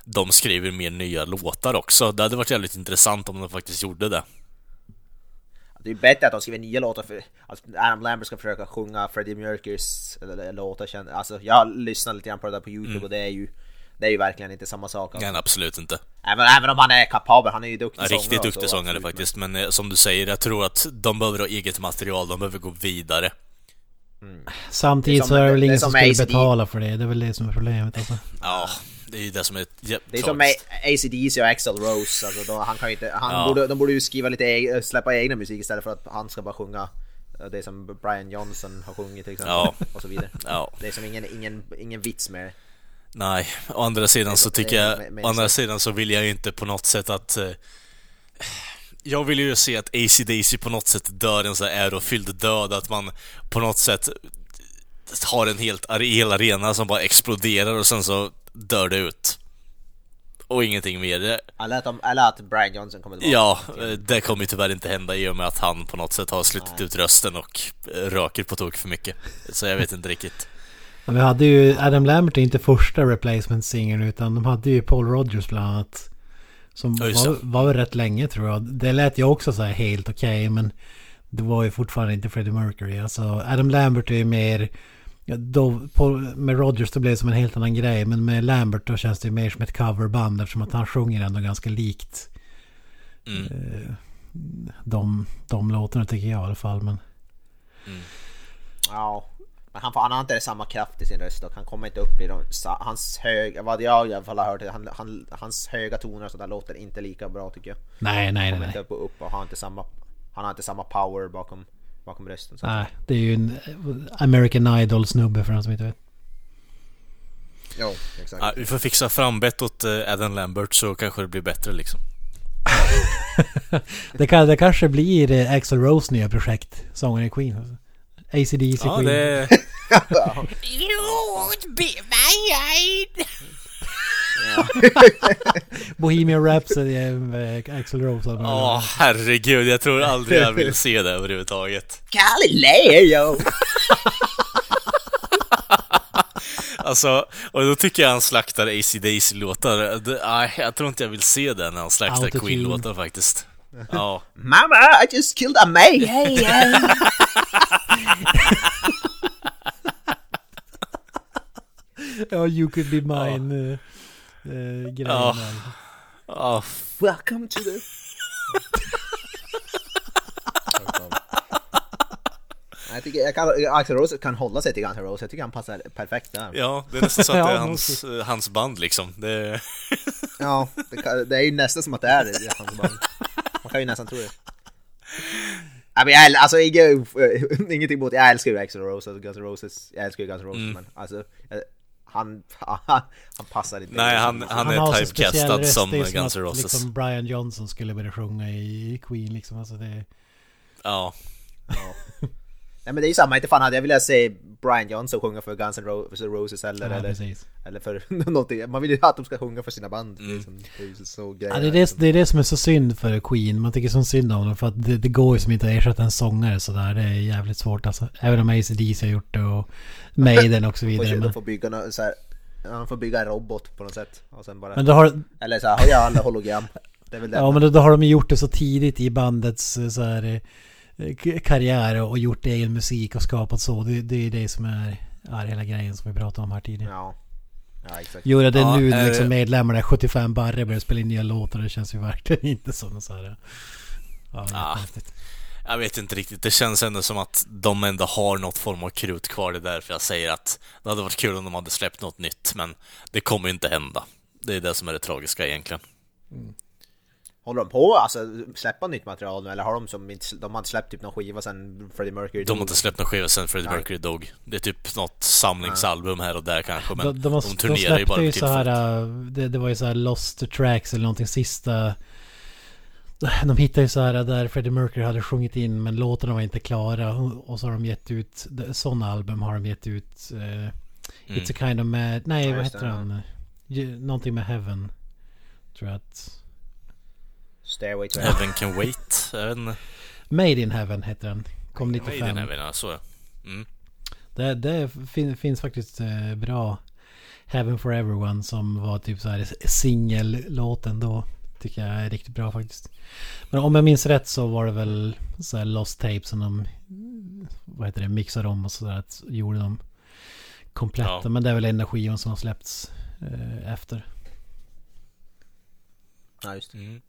de skriver mer nya låtar också. Det hade varit jävligt intressant om de faktiskt gjorde det. Det är bättre att de skriver nya låtar för att Adam Lambert ska försöka sjunga Freddie Mercurys låtar. Alltså, jag har lyssnat lite grann på det där på Youtube mm. och det är ju det är ju verkligen inte samma sak. Alltså. Nej, absolut inte. Även, även om han är kapabel, han är ju duktig ja, sångare. Riktigt duktig så, sångare absolut, faktiskt, men... eh, som du säger, jag tror att de behöver ha eget material, de behöver gå vidare. Mm. Samtidigt så är det väl ingen som skulle betala för det, det är väl det som är problemet alltså. Ja, det är ju det som är ja, Det är som ACDC och Axel Rose, alltså då, han kan inte, han ja. borde, de borde ju skriva lite, släppa egna musik istället för att han ska bara sjunga det som Brian Johnson har sjungit till exempel. Ja. Och så vidare. Ja. Det är som ingen, ingen, ingen vits med det. Nej, å andra sidan så tycker jag, å andra sidan så vill jag ju inte på något sätt att eh, jag vill ju se att AC/DC på något sätt dör en så här ärofylld död, att man på något sätt har en helt hel arena som bara exploderar och sen så dör det ut. Och ingenting mer. Eller att, Brian Johnson kommer tillbaka. Ja, det kommer ju tyvärr inte hända i och med att han på något sätt har slutit ut rösten och röker på tok för mycket. Så jag vet inte riktigt. Vi hade ju Adam Lambert är inte första replacement singern utan de hade ju Paul Rogers bland annat. Som var, var rätt länge tror jag. Det lät ju också så här helt okej okay, men det var ju fortfarande inte Freddie Mercury. Alltså Adam Lambert är ju mer... Då, på, med Rogers då blev det som en helt annan grej. Men med Lambert då känns det mer som ett coverband eftersom att han sjunger ändå ganska likt. Mm. Eh, de, de låtarna tycker jag i alla fall. Men... Mm. Ja, men han, han har inte samma kraft i sin röst och han kommer inte upp i de, hans höga, vad jag i alla fall har hört, han, han, hans höga toner och sådär låter inte lika bra tycker jag. Nej, nej, nej. Han inte upp och upp och har inte samma, han har inte samma power bakom, bakom rösten. Så nej, det är ju en American Idol snubbe för den som inte vet. Jo, exakt. Ja, vi får fixa frambett åt eh, Adam Lambert så kanske det blir bättre liksom. [laughs] det, kan, det kanske blir eh, Axel Rose nya projekt, sångaren i Queen. ACDC ja, Queen. Det... you won't be my guide. [laughs] Bohemian Rhapsody med Axel Rose. Ja, oh, herregud. Jag tror aldrig jag vill se det överhuvudtaget. Galileo! [laughs] Alltså, och då tycker jag han slaktar AC-DC-låtar. Jag tror inte jag vill se det när han slaktar Queen-låtar faktiskt. Ja. Mama, I just killed a May! [laughs] Yeah. [laughs] ja, you could be mine uh, uh, grejen oh. oh. Welcome to the... [laughs] Jag tycker jag kan, Axel Rose kan hålla sig till Guns N' Roses, jag tycker han passar perfekt där. Ja, det är nästan så att [laughs] det är hans, hans band liksom. Det... ja, det, det, är ju nästan som att det är hans band. Man kan ju nästan tro det. I mean, jag, alltså inget, [laughs] ingenting emot, jag älskar ju Axl Rose, Guns N' Roses, jag älskar ju Guns N' Roses mm. men alltså han, han, han passar inte. Nej, han, han, han är typecastad som Guns N' Roses. Liksom Brian Johnson skulle börja sjunga i Queen liksom, alltså det... Ja. Nej men det är ju samma, inte fan hade jag velat se Brian Johnson sjunga för Guns N' Roses eller, ja, eller, eller för [laughs] någonting. Man vill ju att de ska sjunga för sina band. Mm. Liksom, det, är så ja, det, är det, det är det som är så synd för Queen. Man tycker så synd om dem för att det, det går ju som inte att ersätta en sångare sådär. Det är jävligt svårt alltså. Även om ACDC har gjort det och [laughs] Maiden och så vidare. de får bygga no, så här, de får bygga en robot på något sätt. Och sen bara, men då har... Eller så här, ja, alla hologram. Det är väl det ja, men då, då har de gjort det så tidigt i bandets eh, så här Eh, karriär och gjort egen musik och skapat så. Det, det är det som är, är hela grejen som vi pratade om här tidigare. Ja. Ja, exakt. Göra det ja, nu äh, liksom medlemmarna 75 barre börjar spela in nya låtar. Det känns ju verkligen [laughs] inte som så här. Ja, ja, jag vet inte riktigt. Det känns ändå som att de ändå har något form av krut kvar. Det är därför jag säger att det hade varit kul om de hade släppt något nytt. Men det kommer ju inte hända. Det är det som är det tragiska egentligen. Mm. Håller de på alltså släppa nytt material nu eller har de som inte, de har inte släppt typ någon skiva sen Freddie Mercury dog? De har inte släppt någon skiva sen Freddie Nej. Mercury dog. Det är typ något samlingsalbum här och där kanske men de, de, har, de turnerar de ju bara ju så här, äh, det, det var ju så här Lost Tracks eller någonting sista de hittade ju så här där Freddie Mercury hade sjungit in men låtarna var inte klara och så har de gett ut sådana album har de gett ut uh, mm. It's a kind of mad, nej ja, vad heter han? Någonting med Heaven Tror jag att Stairway to Heaven. Heaven can wait. Jag Made in Heaven heter den. Kom 95. Made in Heaven, ja så mm. Det, det fin, finns faktiskt eh, bra Heaven for Everyone som var typ så här singellåten då. Tycker jag är riktigt bra faktiskt. Men om jag minns rätt så var det väl så här Lost Tapes som de vad heter det, mixade om och sådär. Gjorde dem kompletta. Ja. Men det är väl enda skivan som har släppts eh, efter. Ja, just det. Mm.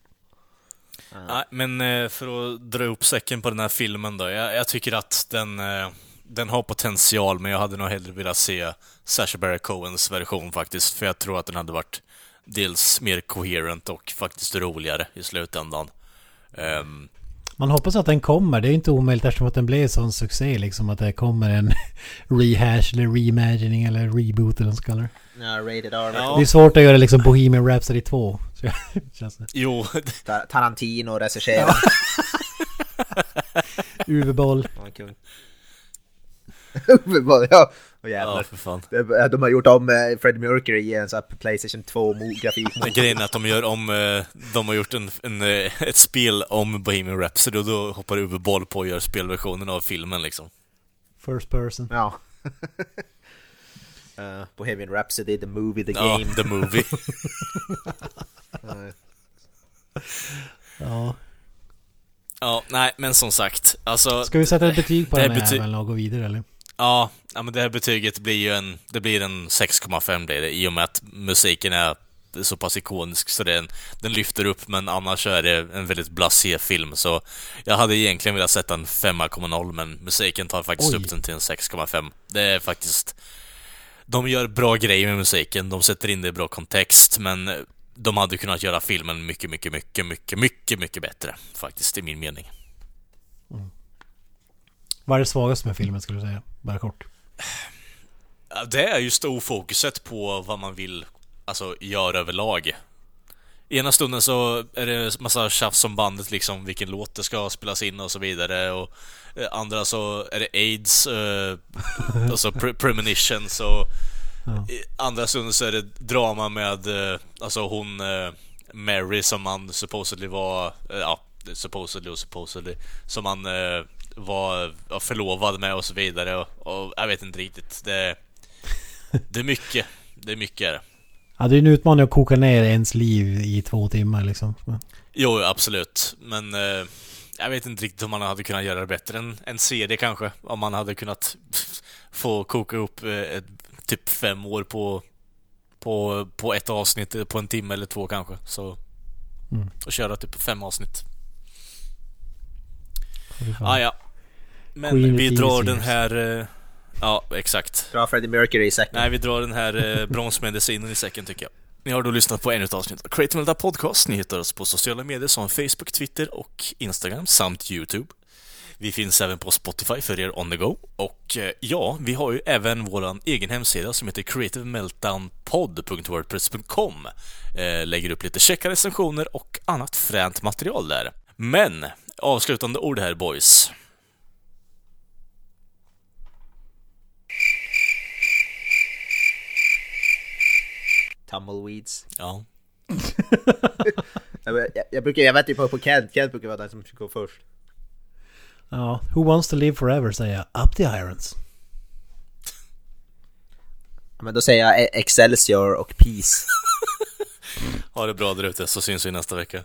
Nej, men eh, för att dra upp säcken på den här filmen då. Jag, jag tycker att den, eh, den har potential, men jag hade nog hellre velat se Sacha Baron Cohens version faktiskt. För jag tror att den hade varit dels mer coherent och faktiskt roligare i slutändan. Um, man hoppas att den kommer. Det är inte omöjligt eftersom att den blev sån succé liksom. Att det kommer en [laughs] rehash eller reimagining eller reboot eller vad man ska kalla det. Ja, rated R. Ja. Det är svårt att göra liksom Bohemian Rhapsody 2. [laughs] jo. Tarantino regisserar. Uwe [laughs] Boll. Uwe Boll, ja. Oh, ja, för fan. De har gjort om uh, Freddie Mercury i en sån här Playstation 2-grafik. Den grejen är att de gör om, uh, de har gjort en, en uh, ett spel om Bohemian Rhapsody och då hoppar Uwe Boll på och gör spelversionen av filmen liksom. First person. Ja. uh, [laughs] Bohemian Rhapsody, the movie, the game. Ja, the movie. [laughs] ja. Ja, nej, men som sagt, alltså... Ska vi sätta ett betyg på den här bety- och gå vidare eller? Ja, ja, men det här betyget blir ju en, det blir en 6,5 blir det, i och med att musiken är så pass ikonisk så den, den lyfter upp, men annars är det en väldigt blasé film, så jag hade egentligen velat sätta en 5,0, men musiken tar faktiskt Oj. upp den till en 6,5. Det är faktiskt... De gör bra grejer med musiken, de sätter in det i bra kontext, men de hade kunnat göra filmen mycket, mycket, mycket, mycket, mycket, mycket bättre, faktiskt, i min mening. Mm. Vad är det svagaste med filmen, skulle du säga? Bara kort. Det är just ofokuset på vad man vill alltså, göra överlag. Ena stunden så är det massa tjafs om bandet, liksom vilken låt det ska spelas in och så vidare. Och eh, andra så är det AIDS, eh, alltså pre premonitions och ja. andra stunden så är det drama med, eh, alltså hon eh, Mary som man supposedly var, eh, ja, supposedly och supposedly, som man eh, var förlovad med och så vidare. Och, och jag vet inte riktigt. Det, det är mycket. Det är mycket det. Ja, det är en utmaning att koka ner ens liv i två timmar liksom. Jo, absolut. Men eh, jag vet inte riktigt om man hade kunnat göra det bättre än en serie kanske. Om man hade kunnat få koka upp eh, typ fem år på, på, på ett avsnitt på en timme eller två kanske. Så, mm. Och köra typ fem avsnitt. Ah, ja. Men Queen vi drar den här... Eh, ja, exakt. Dra Freddie Mercury i säcken. Nej, vi drar den här eh, bromsmedicinen i säcken tycker jag. Ni har då lyssnat på ännu ett avsnitt av Creative Melda Podcast. Ni hittar oss på sociala medier som Facebook, Twitter och Instagram samt YouTube. Vi finns även på Spotify för er on the go. Och eh, ja, vi har ju även vår egen hemsida som heter creativemeltdownpod.wordpress.com. Lägger upp lite checka recensioner och annat fränt material där. Men, avslutande ord här boys. Tumbleweeds. Ja. [laughs] jag, jag, brukar, jag vet ju på, på Kent, Kent brukar vara den som går först. Ja, Who wants to live forever säger jag. Up the irons. Men då säger jag Excelsior och Peace. [laughs] ha det bra där ute så syns vi nästa vecka.